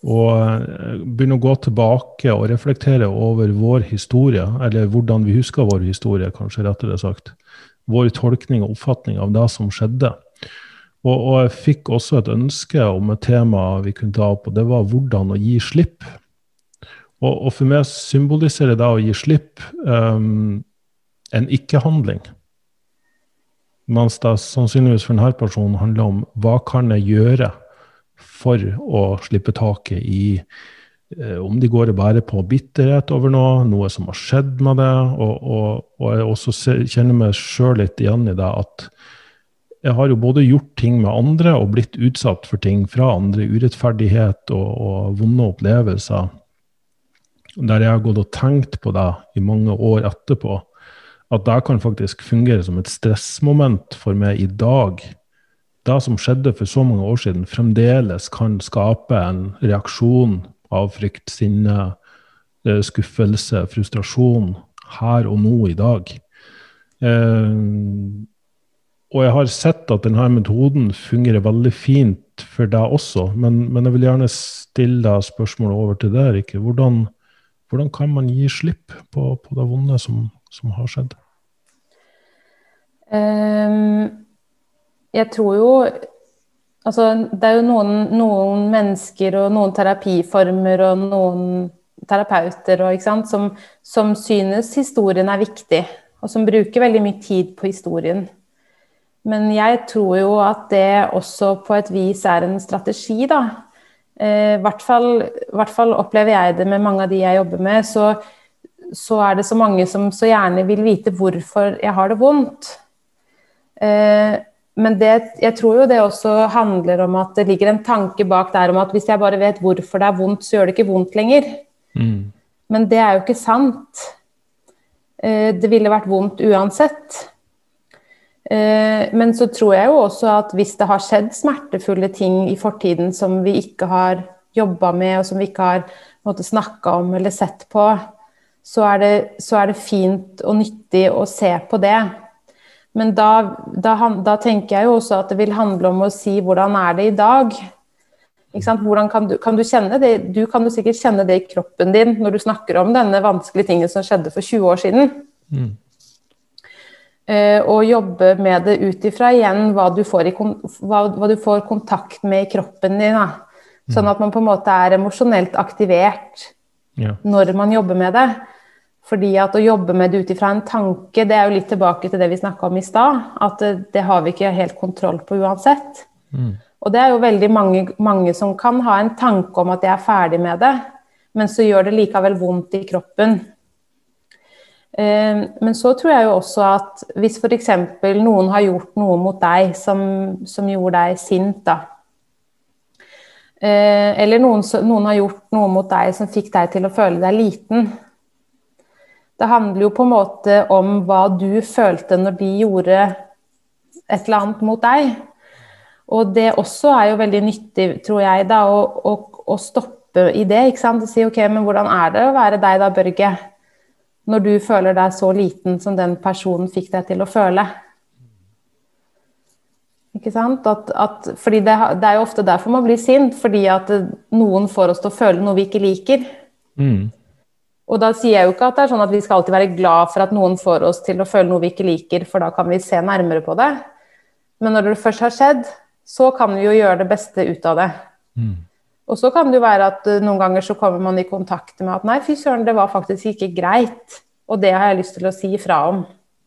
Og eh, begynne å gå tilbake og reflektere over vår historie, eller hvordan vi husker vår historie, kanskje rettere sagt. Vår tolkning og oppfatning av det som skjedde. Og, og jeg fikk også et ønske om et tema vi kunne ta opp, og det var hvordan å gi slipp. Og, og, for meg symboliserer det å gi slipp um, en ikke-handling. Mens det sannsynligvis for denne personen handler om hva kan jeg gjøre for å slippe taket i uh, om de går og bærer på bitterhet over noe, noe som har skjedd med det. Og, og, og jeg også kjenner meg sjøl litt igjen i det at jeg har jo både gjort ting med andre og blitt utsatt for ting fra andre, urettferdighet og, og vonde opplevelser der jeg har gått og tenkt på det i mange år etterpå, at det kan faktisk fungere som et stressmoment for meg i dag. Det som skjedde for så mange år siden, fremdeles kan skape en reaksjon av frykt, sinne, eh, skuffelse, frustrasjon her og nå i dag. Eh, og jeg har sett at denne metoden fungerer veldig fint for deg også, men, men jeg vil gjerne stille deg spørsmålet over til deg, Rikke. Hvordan, hvordan kan man gi slipp på, på det vonde som, som har skjedd? Um, jeg tror jo Altså, det er jo noen, noen, mennesker og noen terapiformer og noen terapeuter og, sant, som, som, synes historien er viktig, og som bruker veldig mye tid på historien. Men jeg tror jo at det også på et vis er en strategi, da. I eh, hvert, hvert, fall opplever jeg det med mange av de jeg jobber med, så, så, er det så mange som så gjerne vil vite hvorfor jeg har det vondt. Eh, men det, jeg tror jo det også handler om at det ligger en tanke bak der om at hvis jeg bare vet hvorfor det er vondt, så gjør det ikke vondt lenger. Mm. Men det er jo ikke sant. Eh, det ville vært vondt uansett. Eh, men så tror jeg jo også at hvis det har skjedd smertefulle ting i fortiden som vi ikke har jobba med, og som vi ikke har snakka om eller sett på, så er, det, så er, det, fint og nyttig å se på det. Men da, da, da, tenker jeg jo også at det vil handle om å si hvordan er det i dag? Kan du, kan du, kjenne det? Du kan jo sikkert kjenne det i kroppen din når du snakker om denne vanskelige tingen som skjedde for 20 år siden. Mm. Uh, og jobbe med det ut ifra igjen hva du, i, hva, hva du, får kontakt med i kroppen din. Da. Sånn mm. at man på en måte er emosjonelt aktivert ja. når man jobber med det. Fordi at å jobbe med det ut ifra en tanke, det er jo litt tilbake til det vi snakka om i stad. At det, det, har vi ikke helt kontroll på uansett. Mm. Og det er jo veldig mange, mange, som kan ha en tanke om at jeg er ferdig med det, men så gjør det likevel vondt i kroppen. Eh, men så tror jeg jo også at hvis f.eks. noen har gjort noe mot deg som, som gjorde deg sint, da. Eh, eller noen, noen har gjort noe mot deg som fikk deg til å føle deg liten det handler jo på en måte om hva du følte når de gjorde et eller annet mot deg. Og det også er jo veldig nyttig, tror jeg, da, å, å, å stoppe i det. ikke sant? Og si OK, men hvordan er det å være deg da, Børge? Når du føler deg så liten som den personen fikk deg til å føle. Ikke sant? At, at, fordi det, det, er jo ofte derfor man blir sint, fordi at noen får oss til å føle noe vi ikke liker. Mm. Og da sier jeg jo ikke at det er sånn at vi skal alltid være glad for at noen får oss til å føle noe vi ikke liker, for da kan vi se nærmere på det. Men når det først har skjedd, så kan vi jo gjøre det beste ut av det. Mm. Og så kan det jo være at uh, noen ganger så kommer man i kontakt med at nei, fy søren, det var faktisk ikke greit. Og det har jeg lyst til å si ifra om.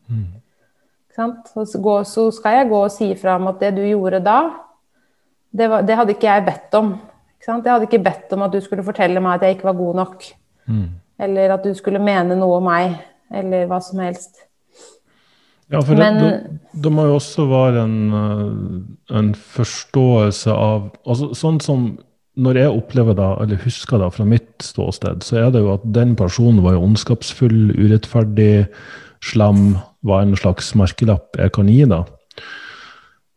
Mm. Så, så, skal jeg gå og si ifra om at det du gjorde da, det, var, det hadde ikke jeg bedt om. Ikke jeg hadde ikke bedt om at du skulle fortelle meg at jeg ikke var god nok. Mm. Eller at du skulle mene noe om meg, eller hva som helst. Ja, for Men, det, det, det, må jo også være en, eh, en forståelse av altså Sånn som når jeg opplever det, eller husker det fra mitt ståsted, så er det jo at den personen var jo ondskapsfull, urettferdig, slam, var en slags merkelapp jeg kan gi da.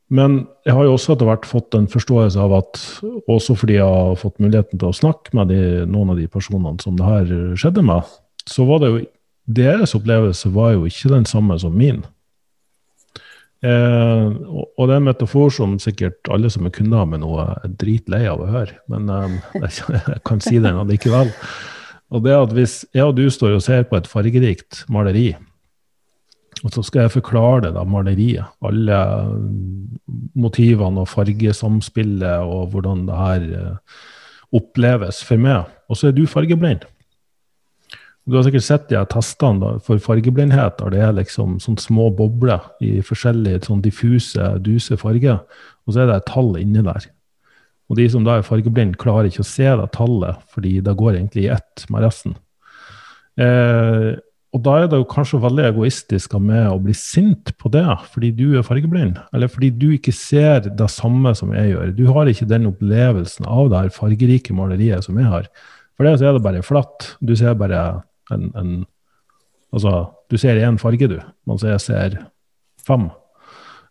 Men jeg har jo også etter hvert fått en forståelse av at også fordi jeg har fått muligheten til å snakke med de, noen av de personene som det her skjedde med, så var det jo deres opplevelse var jo ikke den samme som min. Eh, og det er en metafor som sikkert alle som er kunder med noe, er dritlei av å høre. Men eh, jeg kan si den allikevel. Og det at hvis jeg og du står og ser på et fargerikt maleri, og så skal jeg forklare det, da, maleriet. Alle motivene og fargesamspillet og hvordan det her uh, oppleves for meg. Og så er du fargeblind. Du har sikkert sett de testene da, for fargeblindhet, det er liksom sånne små bobler i forskjellige sånn diffuse, duse farger, og så er det et tall inni der. Og de som da er fargeblind, klarer ikke å se det tallet, fordi det går egentlig i ett med resten. Eh, og da er det jo kanskje veldig egoistisk av meg å bli sint på det, fordi du er fargeblind, eller fordi du ikke ser det samme som jeg gjør. Du har ikke den opplevelsen av det her fargerike maleriet som jeg har. For det så er det bare flatt. Du ser bare en, en Altså, du ser én farge, du, mens jeg ser fem.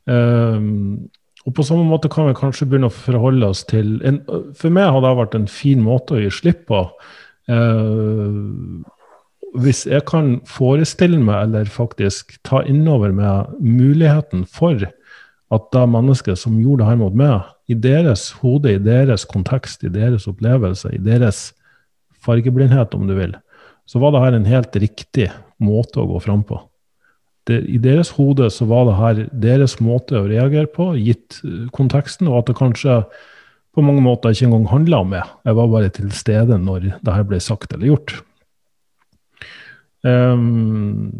Um, og på samme måte kan vi kanskje begynne å forholde oss til en, For meg har det vært en fin måte å gi slipp på. Uh, hvis jeg kan forestille meg, eller faktisk ta innover meg muligheten for at det mennesket som gjorde det her mot meg, i deres hode, i deres kontekst, i deres opplevelse, i deres fargeblindhet, om du vil, så var det her en helt riktig måte å gå fram på. Det, I deres hode så var det her deres måte å reagere på, gitt konteksten, og at det kanskje på mange måter ikke engang handla om meg. Jeg var bare til stede når det her ble sagt eller gjort. Um,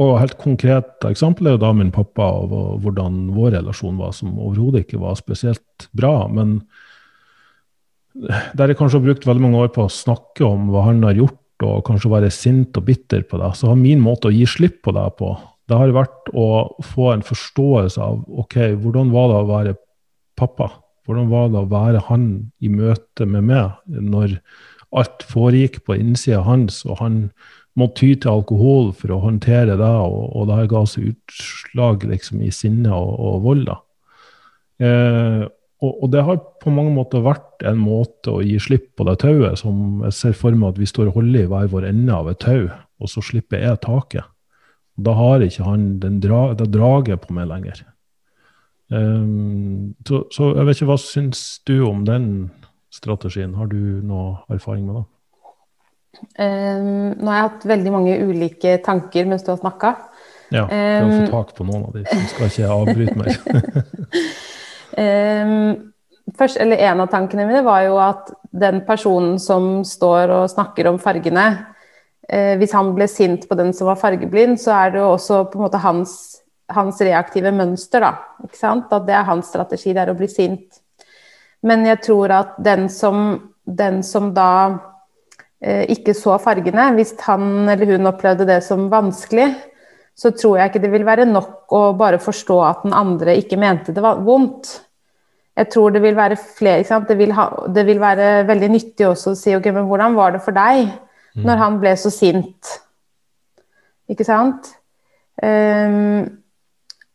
og helt konkret eksempel er jo da min pappa og hvordan vår relasjon var, som overhodet ikke var spesielt bra. Men der jeg kanskje har brukt veldig mange år på å snakke om hva han har gjort, og kanskje være sint og bitter på det, så har min måte å gi slipp på det på, det har vært å få en forståelse av ok, hvordan var det å være pappa? Hvordan var det å være han i møte med meg når alt foregikk på innsida hans, og han måtte ty til alkohol for å håndtere det, og, og det ga seg utslag liksom, i sinne og, og vold. da. Eh, og, og, det har på mange måter vært en måte å gi slipp på det tauet, som jeg ser for meg at vi står og holder i hver vår ende av et tau, og så slipper jeg taket. Da har ikke han den dra, det draget på meg lenger. Um, så, så, jeg vet ikke, hva syns du om den strategien? Har du noe erfaring med det? Um, nå har jeg hatt veldig mange ulike tanker mens du har snakka. Ja, prøv å få tak på noen av de. Så skal ikke avbryte meg. Um, først, eller En av tankene mine var jo at den personen som står og snakker om fargene eh, Hvis han ble sint på den som var fargeblind, så er det jo også på en måte hans, hans reaktive mønster. da, ikke sant? At det er hans strategi, det er å bli sint. Men jeg tror at den som, den som da ikke så fargene, hvis han eller hun opplevde det som vanskelig, så tror jeg ikke det vil være nok å bare forstå at den andre ikke mente det var vondt. Jeg tror det vil være flere det vil, ha, det vil, være veldig nyttig også å si ok, men hvordan var det for deg mm. når han ble så sint? Ikke sant? Um,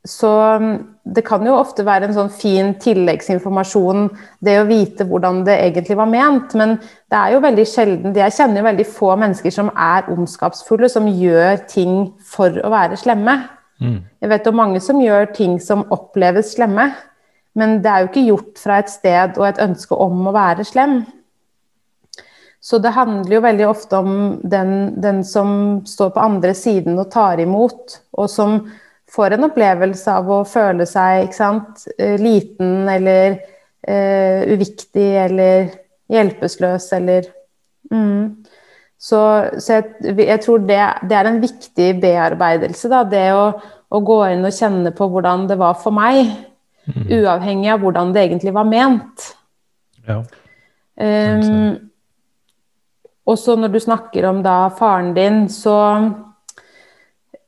så det kan jo ofte være en sånn fin tilleggsinformasjon, det å vite hvordan det egentlig var ment. Men det er jo veldig sjelden Jeg kjenner jo veldig få mennesker som er ondskapsfulle, som gjør ting for å være slemme. Mm. Jeg vet om mange som gjør ting som oppleves slemme, men det er jo ikke gjort fra et sted og et ønske om å være slem. Så det handler jo veldig ofte om den, den som står på andre siden og tar imot, og som får en opplevelse av å føle seg sant, eh, liten eller uh, uviktig eller hjelpeløs eller mm. Så, så jeg, jeg, tror det, det, er en viktig bearbeidelse, da, det å, å, gå inn og kjenne på hvordan det var for meg. Mm. Uavhengig av hvordan det egentlig var ment. Ja. Um, og så når du snakker om da faren din, så,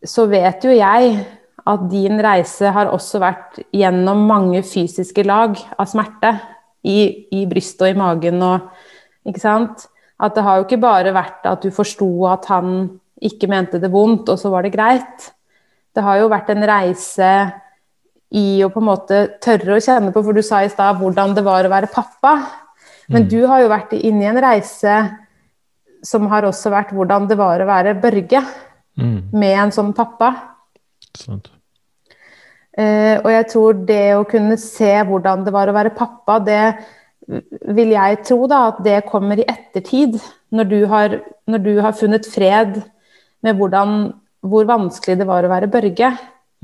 så vet jo jeg at din reise har også vært gjennom mange fysiske lag av smerte i, i brystet og i magen og Ikke sant? At det har jo ikke bare vært at du forsto at han ikke mente det vondt, og så var det greit. Det har jo vært en reise i å på en måte tørre å kjenne på, for du sa i stad hvordan det var å være pappa. Men mm. du har jo vært inne i en reise som har også vært hvordan det var å være Børge mm. med en sånn pappa. Sant. Uh, og jeg tror det å kunne se hvordan det var å være pappa, det vil jeg tro da, at det kommer i ettertid. Når du har, når du har funnet fred med hvordan, hvor vanskelig det var å være Børge.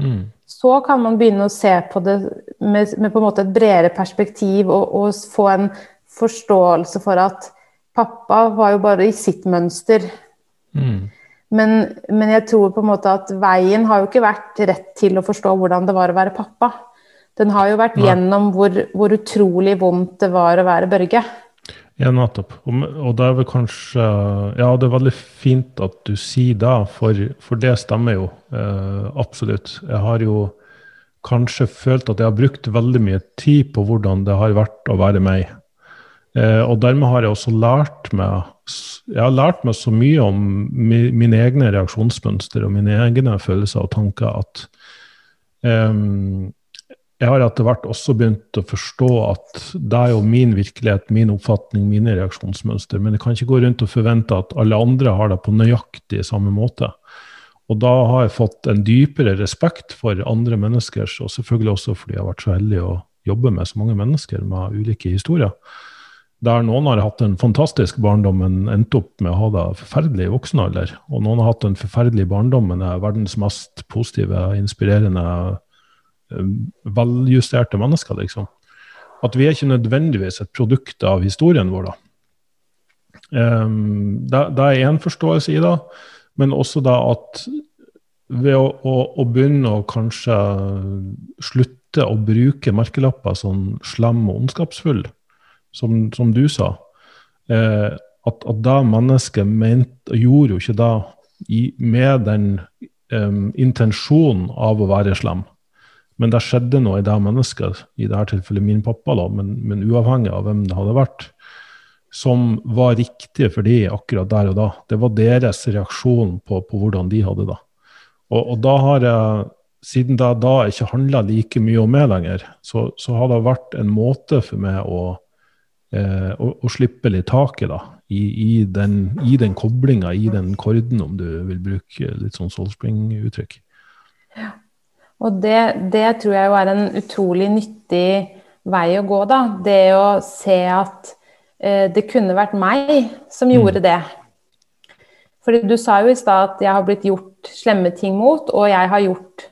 Mm. Så kan man begynne å se på det med, med på en måte et bredere perspektiv og, og, få en forståelse for at pappa var jo bare i sitt mønster. Mm. Men, men, jeg tror på en måte at veien har jo ikke vært rett til å forstå hvordan det var å være pappa. Den har jo vært gjennom hvor, hvor utrolig vondt det var å være Børge. Ja, nettopp. Og, og, det er vel kanskje Ja, det er veldig fint at du sier det, for, for det stemmer jo. Eh, absolutt. Jeg har jo kanskje følt at jeg har brukt veldig mye tid på hvordan det har vært å være meg. Eh, og dermed har jeg også lært meg jeg har lært meg så mye om mi, mine egne reaksjonsmønster og mine egne følelser og tanker at um, jeg har etter hvert også begynt å forstå at det er jo min virkelighet, min oppfatning, mine reaksjonsmønster. Men jeg kan ikke gå rundt og forvente at alle andre har det på nøyaktig samme måte. Og da har jeg fått en dypere respekt for andre menneskers, og selvfølgelig også fordi jeg har vært så heldig å jobbe med så mange mennesker med ulike historier der noen har hatt en fantastisk barndom, men endt opp med å ha det forferdelig i voksen alder. Og noen har hatt en forferdelig barndom, men er verdens mest positive, inspirerende, eh, veljusterte mennesker, liksom. At vi er ikke nødvendigvis et produkt av historien vår, da. Um, det, det, er én forståelse i det, men også det at ved å, å, å, begynne å kanskje slutte å bruke merkelapper sånn slem og ondskapsfull, som, som du sa, eh, at, at det mennesket mente, gjorde jo ikke det i, med den um, intensjonen av å være slem. Men det skjedde noe i det mennesket, i dette tilfellet min pappa, da, men, men, uavhengig av hvem det hadde vært, som var riktig for de akkurat der og da. Det var deres reaksjon på, på hvordan de hadde det. Og, og, da har jeg, siden det da ikke handla like mye om meg lenger, så, så, har det vært en måte for meg å, eh, å, å slippe litt taket da, i, i den, i den koblinga, i den korden, om du vil bruke litt sånn Soulspring-uttrykk. Ja. Og det, det, tror jeg jo er en utrolig nyttig vei å gå, da. Det å se at eh, det kunne vært meg som mm. gjorde mm. det. Fordi du sa jo i stad at jeg har blitt gjort slemme ting mot, og jeg har gjort,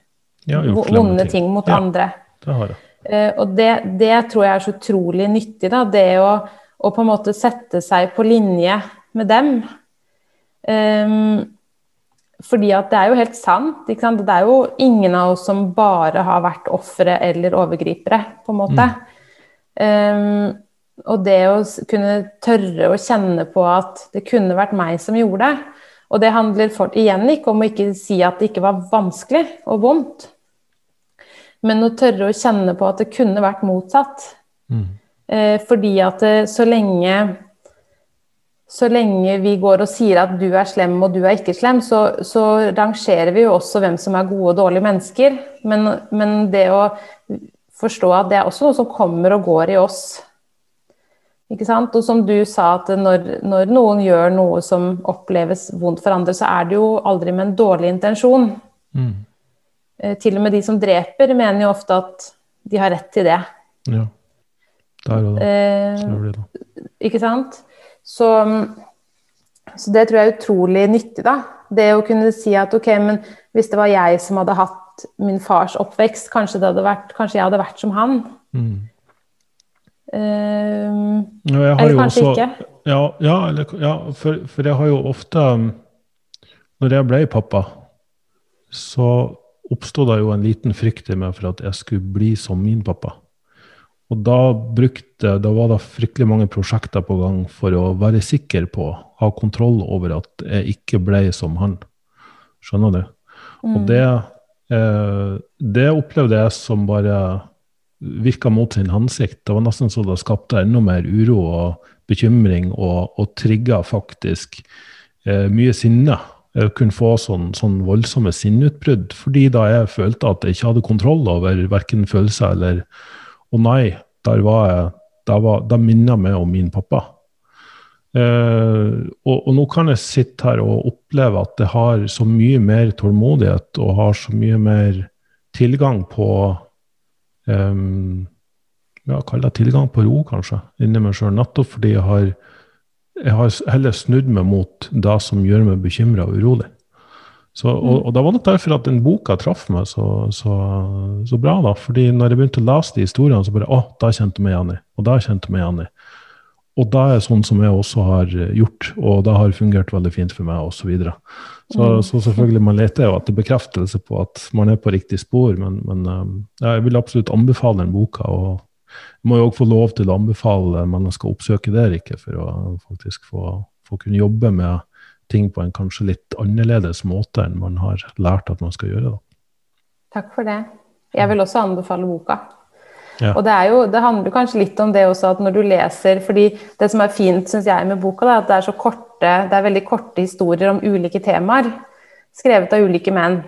ja, gjort vonde ting. ting. mot ja, andre. Det har jeg. Uh, og det, det, tror jeg er så utrolig nyttig, da. Det å, å, på en måte sette seg på linje med dem. Um, fordi at det er jo helt sant. sant? Det er jo ingen av oss som bare har vært ofre eller overgripere, på en måte. Mm. Um, og det å kunne tørre å kjenne på at det kunne vært meg som gjorde det. Og det handler for, igjen ikke om å ikke si at det ikke var vanskelig og vondt, men å tørre å kjenne på at det kunne vært motsatt. Mm. Eh, fordi at det, så lenge så lenge vi går og sier at du er slem og du er ikke slem, så, så rangerer vi jo også hvem som er gode og dårlige mennesker. Men, men, det å forstå at det er også noe som kommer og går i oss. Ikke sant? Og som du sa, at når, når noen gjør noe som oppleves vondt for andre, så er det jo aldri med en dårlig intensjon. Mm. Eh, til og med de som dreper, mener jo ofte at de har rett til det. Ja. Der og da. Eh, ikke sant? Så, så, det tror jeg er utrolig nyttig, da. Det å kunne si at ok, men hvis det var jeg som hadde hatt min fars oppvekst, kanskje, hadde vært, kanskje jeg hadde vært som han. Mm. Uh, eller kanskje også, ikke. Ja, ja, eller, ja for, for, jeg har jo ofte Når jeg ble pappa, så oppstod det jo en liten frykt i meg for at jeg skulle bli som min pappa. Og da, brukte, da var det fryktelig mange prosjekter på gang for å være sikker på, ha kontroll over at jeg ikke ble som han. Skjønner du? Mm. Og det, eh, det opplevde jeg som bare virka mot sin hensikt. Det var nesten så det skapte enda mer uro og bekymring, og, og trigga faktisk eh, mye sinne. Jeg kunne få sånn, sånn voldsomme sinneutbrudd fordi da jeg følte at jeg ikke hadde kontroll over verken følelser eller og nei, der var jeg Da, var, da minner meg om min pappa. Eh, og, og, nå kan jeg sitte her og oppleve at jeg har så mye mer tålmodighet og har så mye mer tilgang på um, ja, Kall det tilgang på ro, kanskje, inni meg sjøl. Nettopp fordi jeg har, jeg har heller snudd meg mot det som gjør meg bekymra og urolig. Så, og, mm. og, det var nok derfor at den boka traff meg så, så, så, bra. da, fordi når jeg begynte å lese de historiene, så bare å, da kjente jeg meg igjen i. Og da kjente jeg meg igjen i. Og da er sånn som jeg også har gjort, og det har fungert veldig fint for meg, osv. Så, videre. så mm. Så selvfølgelig, man leter jo etter bekreftelse på at man er på riktig spor, men, men ja, jeg vil absolutt anbefale den boka. og må jo også få lov til å anbefale mennesker å oppsøke det, ikke, for å faktisk få, få kunne jobbe med ting på en kanskje litt annerledes måte enn man har lært at man skal gjøre. Da. Takk for det. Jeg vil også anbefale boka. Ja. Og det, jo, det, handler kanskje litt om det også at når du leser fordi det som er fint synes jeg med boka, er at det er så korte, det er veldig korte historier om ulike temaer. Skrevet av ulike menn.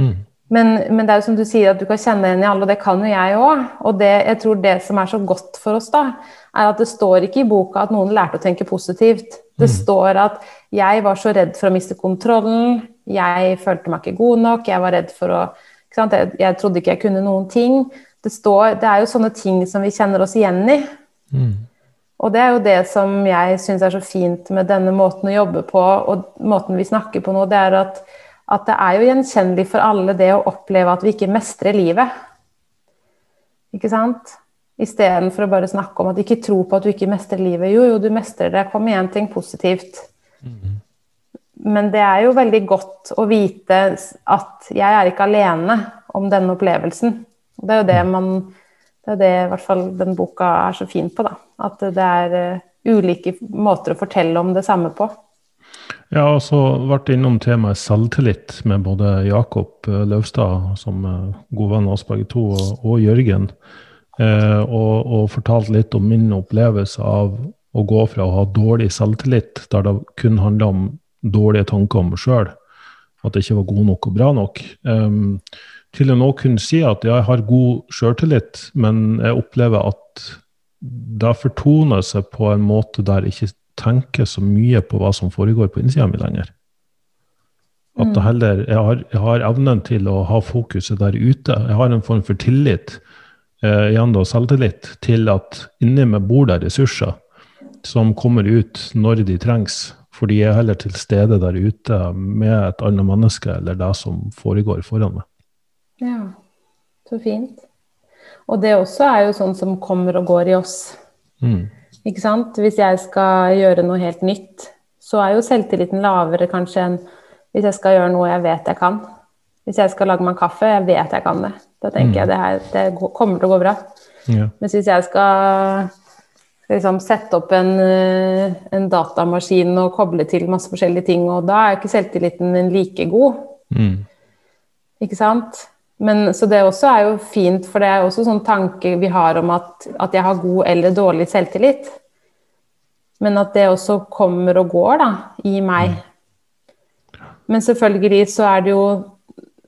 Mm. Men, men, det er jo som du sier, at du kan kjenne igjen i alle, og det kan jo jeg òg. Og det, jeg tror det som er så godt for oss, da, er at det står ikke i boka at noen lærte å tenke positivt. Det mm. står at 'jeg var så redd for å miste kontrollen', 'jeg følte meg ikke god nok', 'jeg var redd for å jeg, jeg, trodde ikke jeg kunne noen ting'. Det, står, det, er jo sånne ting som vi kjenner oss igjen i. Mm. Og det er jo det som jeg syns er så fint med denne måten å jobbe på, og måten vi snakker på nå, det er at, at det er jo gjenkjennelig for alle det å oppleve at vi ikke mestrer livet. Ikke sant? Istedenfor å bare snakke om at ikke tror på at du ikke mestrer livet. Jo, jo, du mestrer det. Kom igjen, ting positivt. Mm. Men det er jo veldig godt å vite at jeg er ikke alene om denne opplevelsen. Det er jo det man Det er det i hvert fall den boka er så fin på, da. At det er uh, ulike måter å fortelle om det samme på. Jeg har også vært innom temaet selvtillit med både Jakob eh, Løvstad, som er god venn av oss begge to, og, og Jørgen. Eh, og, og fortalt litt om min opplevelse av å gå fra å ha dårlig selvtillit, der det kun handla om dårlige tanker om meg sjøl, at jeg ikke var god nok og bra nok, um, til å nå kunne si at jeg har god sjøltillit, men jeg opplever at det fortoner seg på en måte der ikke tenker så mye på hva som foregår på innsida mi lenger. At det mm. heller, jeg har, jeg har, evnen til å ha fokuset der ute. Jeg har en form for tillit, eh, igjen da selvtillit, til at inni meg bor det ressurser som kommer ut når de trengs. Fordi jeg er heller til stede der ute med et annet menneske eller det som foregår foran meg. Ja, så fint. Og det også er jo sånn som kommer og går i oss. Mm. Ikke sant? Hvis jeg skal gjøre noe helt nytt, så er jo selvtilliten lavere kanskje enn hvis jeg skal gjøre noe jeg vet jeg kan. Hvis jeg skal lage meg kaffe, jeg vet jeg kan det. Da tenker mm. jeg det her det kommer til å gå bra. Ja. Mens hvis jeg skal liksom sette opp en, eh, en, datamaskin og koble til masse forskjellige ting, og da er ikke selvtilliten min like god. Mm. Ikke sant? Men, så det også er jo fint, for det er også sånn tanke vi har om at, at, jeg har god eller dårlig selvtillit. Men at det også kommer og går da, i meg. Men selvfølgelig så er det jo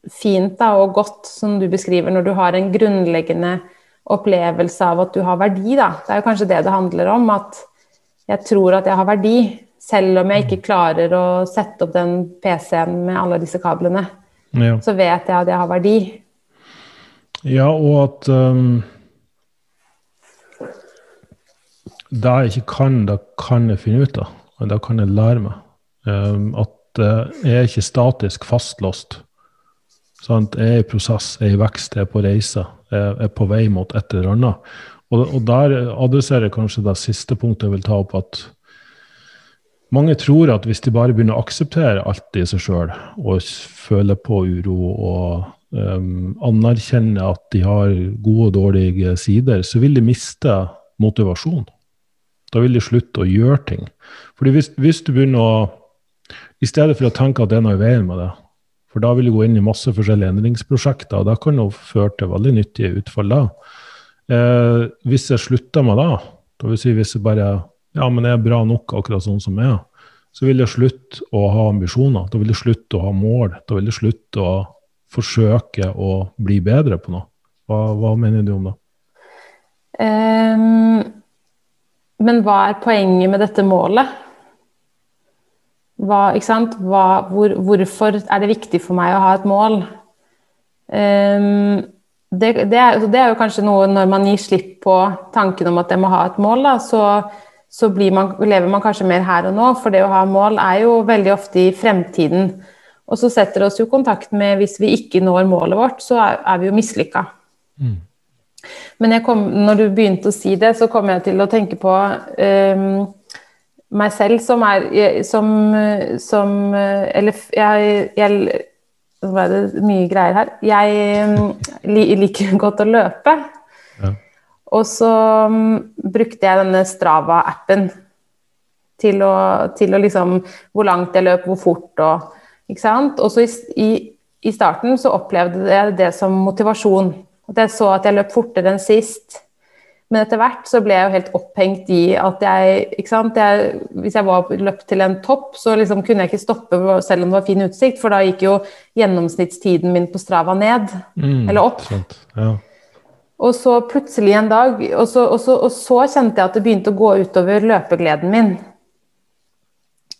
fint da, og godt, som du beskriver, når du har en grunnleggende opplevelse av at du har verdi. Da. Det er jo kanskje det det handler om. At jeg tror at jeg har verdi, selv om jeg ikke klarer å sette opp den PC-en med alle disse kablene. Ja. Så vet jeg at jeg har verdi. Ja, og at um, Det jeg ikke kan, det kan jeg finne ut av. Det kan jeg lære meg. Um, at uh, jeg er ikke statisk fastlåst. Sant? Jeg er i prosess, jeg er i vekst, jeg er på reise. Jeg er på vei mot et eller annet. Og, og der adresserer jeg kanskje det siste punktet jeg vil ta opp, at mange tror at hvis de bare begynner å akseptere alt i seg sjøl, og føler på uro og um, anerkjenner at de har gode og dårlige sider, så vil de miste motivasjon. Da vil de slutte å gjøre ting. Fordi hvis, hvis du begynner å I stedet for å tenke at det er noe i veien med det, for da vil du gå inn i masse forskjellige endringsprosjekter, og det kan jo føre til veldig nyttige utfall da. Eh, hvis jeg slutter med det, da vil si hvis jeg bare ja, men jeg er bra nok akkurat sånn som jeg er, så vil jeg slutte å ha ambisjoner. Da vil jeg slutte å ha mål. Da vil jeg slutte å forsøke å bli bedre på noe. Hva, hva mener du om det? Um, men hva er poenget med dette målet? Hva, hva, hvor, hvorfor er det viktig for meg å ha et mål? Um, det, det, er, det, er, jo kanskje noe når man gir slipp på tanken om at jeg må ha et mål, da, så, så man, lever man kanskje mer her og nå. For det å ha mål er jo veldig ofte i fremtiden. Og så setter det oss jo kontakt med hvis vi ikke når målet vårt, så er, er vi jo mislykka. Mm. Men kom, når du begynte å si det, så kom jeg til å tenke på um, meg selv som er som, som Eller jeg, jeg Nå ble det mye greier her. Jeg liker godt å løpe. Ja. Og så um, brukte jeg denne Strava-appen til, til, å liksom Hvor langt jeg løp, hvor fort og ikke sant? Og så i, i, starten så opplevde jeg det som motivasjon. At jeg så at jeg løp fortere enn sist. Men etter hvert så ble jeg jo helt opphengt i at jeg, ikke sant? Jeg, Hvis jeg var løpt til en topp, så liksom kunne jeg ikke stoppe selv om det var fin utsikt, for da gikk jo gjennomsnittstiden min på Strava ned. Mm, eller opp. Ja. Og så plutselig en dag og så, og, så, og så, kjente jeg at det begynte å gå utover løpegleden min.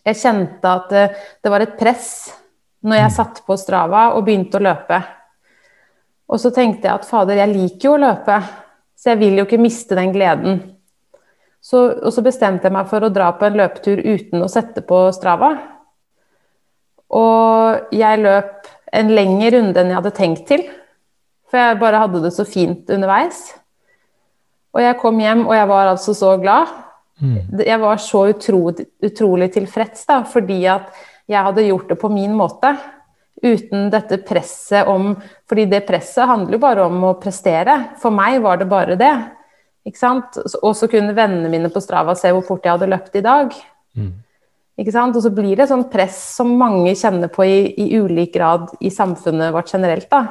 Jeg kjente at det, det var et press når jeg mm. satte på Strava og begynte å løpe. Og så tenkte jeg at fader, jeg liker jo å løpe, så jeg vil jo ikke miste den gleden. Så, og så bestemte jeg meg for å dra på en løpetur uten å sette på Strava. Og jeg løp en lengre runde enn jeg hadde tenkt til, for jeg bare hadde det så fint underveis. Og jeg kom hjem, og jeg var altså så glad. Mm. Jeg var så utrolig, utrolig tilfreds, da, fordi at jeg hadde gjort det på min måte. Uten dette presset om fordi det presset handler jo bare om å prestere. For meg var det bare det. Ikke sant? Og så kunne vennene mine på Strava se hvor fort jeg hadde løpt i dag. Mm. Ikke sant? Og så blir det et sånt press som mange kjenner på i, i ulik grad i samfunnet vårt generelt. da.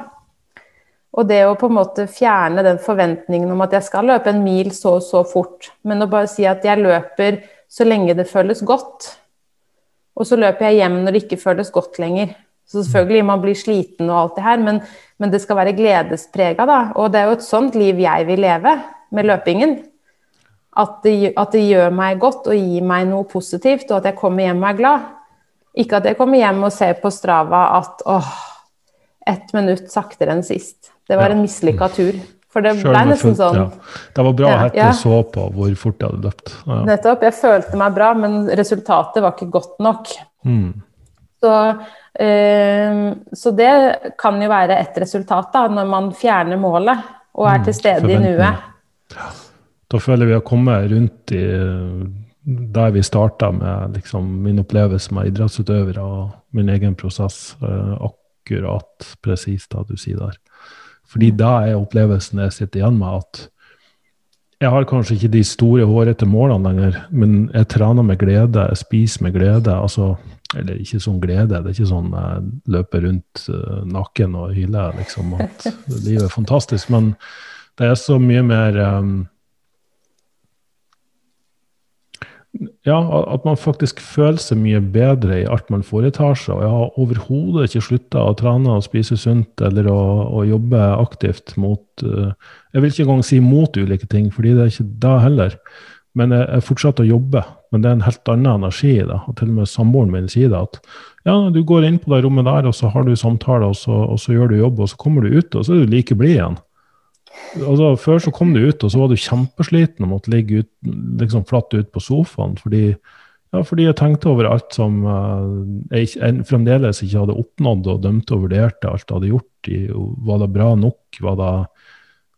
Og det å på en måte fjerne den forventningen om at jeg skal løpe en mil så og så fort, men å bare si at jeg løper så lenge det føles godt. Og så løper jeg hjem når det ikke føles godt lenger. Så selvfølgelig, man blir sliten og alt det her, men, men det skal være gledesprega, da. Og det er jo et sånt liv jeg vil leve med løpingen. At det, at det gjør meg godt og gir meg noe positivt, og at jeg kommer hjem og er glad. Ikke at jeg kommer hjem og ser på Strava at åh, ett minutt saktere enn sist. Det var ja. en mislykka tur. For det ble nesten sånn. Ja. Det var bra ja, Hette ja. så på hvor fort jeg hadde løpt. Ja. Nettopp. Jeg følte meg bra, men resultatet var ikke godt nok. Mm. Så, eh, så, det kan jo være et resultat, da, når man fjerner målet og er mm. til stede i nuet. Da føler vi har kommet rundt i der vi starta med liksom, min opplevelse med idrettsutøvere og min egen prosess. Eh, akkurat presis det du sier der. Fordi da er opplevelsen jeg sitter igjen med, at jeg har kanskje ikke de store, hårete målene lenger, men jeg trener med glede, jeg spiser med glede. altså Eller ikke sånn glede, det er ikke sånn jeg løper rundt uh, naken og hyler, liksom, at livet er fantastisk. Men det er så mye mer um, ja, at man faktisk føler seg mye bedre i alt man foretar seg. Og jeg har overhodet ikke slutta å trene og spise sunt eller å, å jobbe aktivt mot uh, Jeg vil ikke engang si mot ulike ting, fordi det er ikke det heller. Men jeg, jeg fortsetter å jobbe. Men det er en helt annen energi i det. Og til og med samboeren min sier det. At ja, du går inn på det rommet der, og så har du samtaler, og og så gjør du jobb, og så kommer du ut, og så er du like blid igjen. Altså, før så kom du ut, og så var du kjempesliten og måtte ligge ut, liksom flatt ut på sofaen fordi, ja, fordi jeg tenkte over alt som uh, jeg, jeg, fremdeles ikke hadde oppnådd, og dømte og vurderte alt jeg hadde gjort. I, var det bra nok? Var det,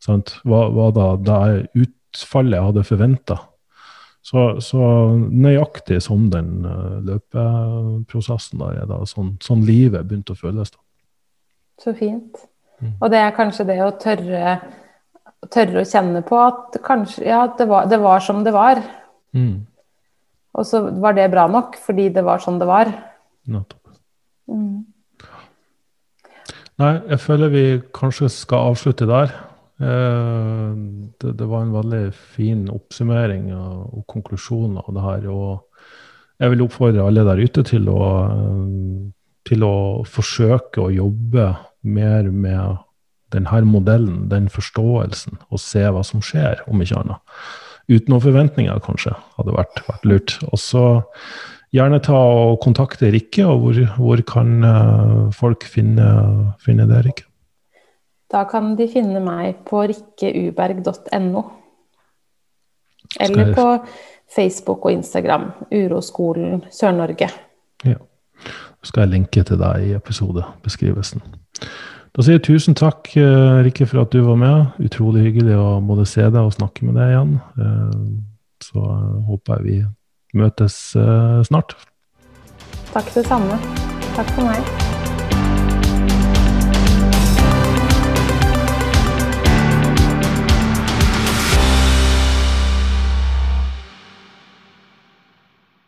sant, var, var det, det utfallet jeg hadde forventa? Så, så, nøyaktig som den uh, løpeprosessen der er da, sånn, sånn livet begynte å føles. da. Så fint. Mm. Og det er kanskje det å tørre tørre å kjenne på at kanskje Ja, det var, det var som det var. Mm. Og så var det bra nok fordi det var sånn det var. Nettopp. Mm. Nei, jeg føler vi kanskje skal avslutte der. Eh, det, det, var en veldig fin oppsummering og, og konklusjon av det her. Og jeg vil oppfordre alle der ute til å, til å forsøke å jobbe mer med denne modellen, den forståelsen, og se hva som skjer, om ikke annet. Uten noen forventninger, kanskje, hadde vært, vært lurt. Og så gjerne ta og kontakte Rikke, og hvor, hvor kan uh, folk finne, finne det, Rikke? Da kan de finne meg på rikkeuberg.no. Eller på Facebook og Instagram. Uroskolen Sør-Norge. Ja. Så skal jeg linke til deg i episodebeskrivelsen. Da sier jeg tusen takk, eh, Rikke, for at du var med. Utrolig hyggelig å både se deg og snakke med deg igjen. Eh, så håper jeg vi møtes eh, snart. Takk det samme. Takk for meg.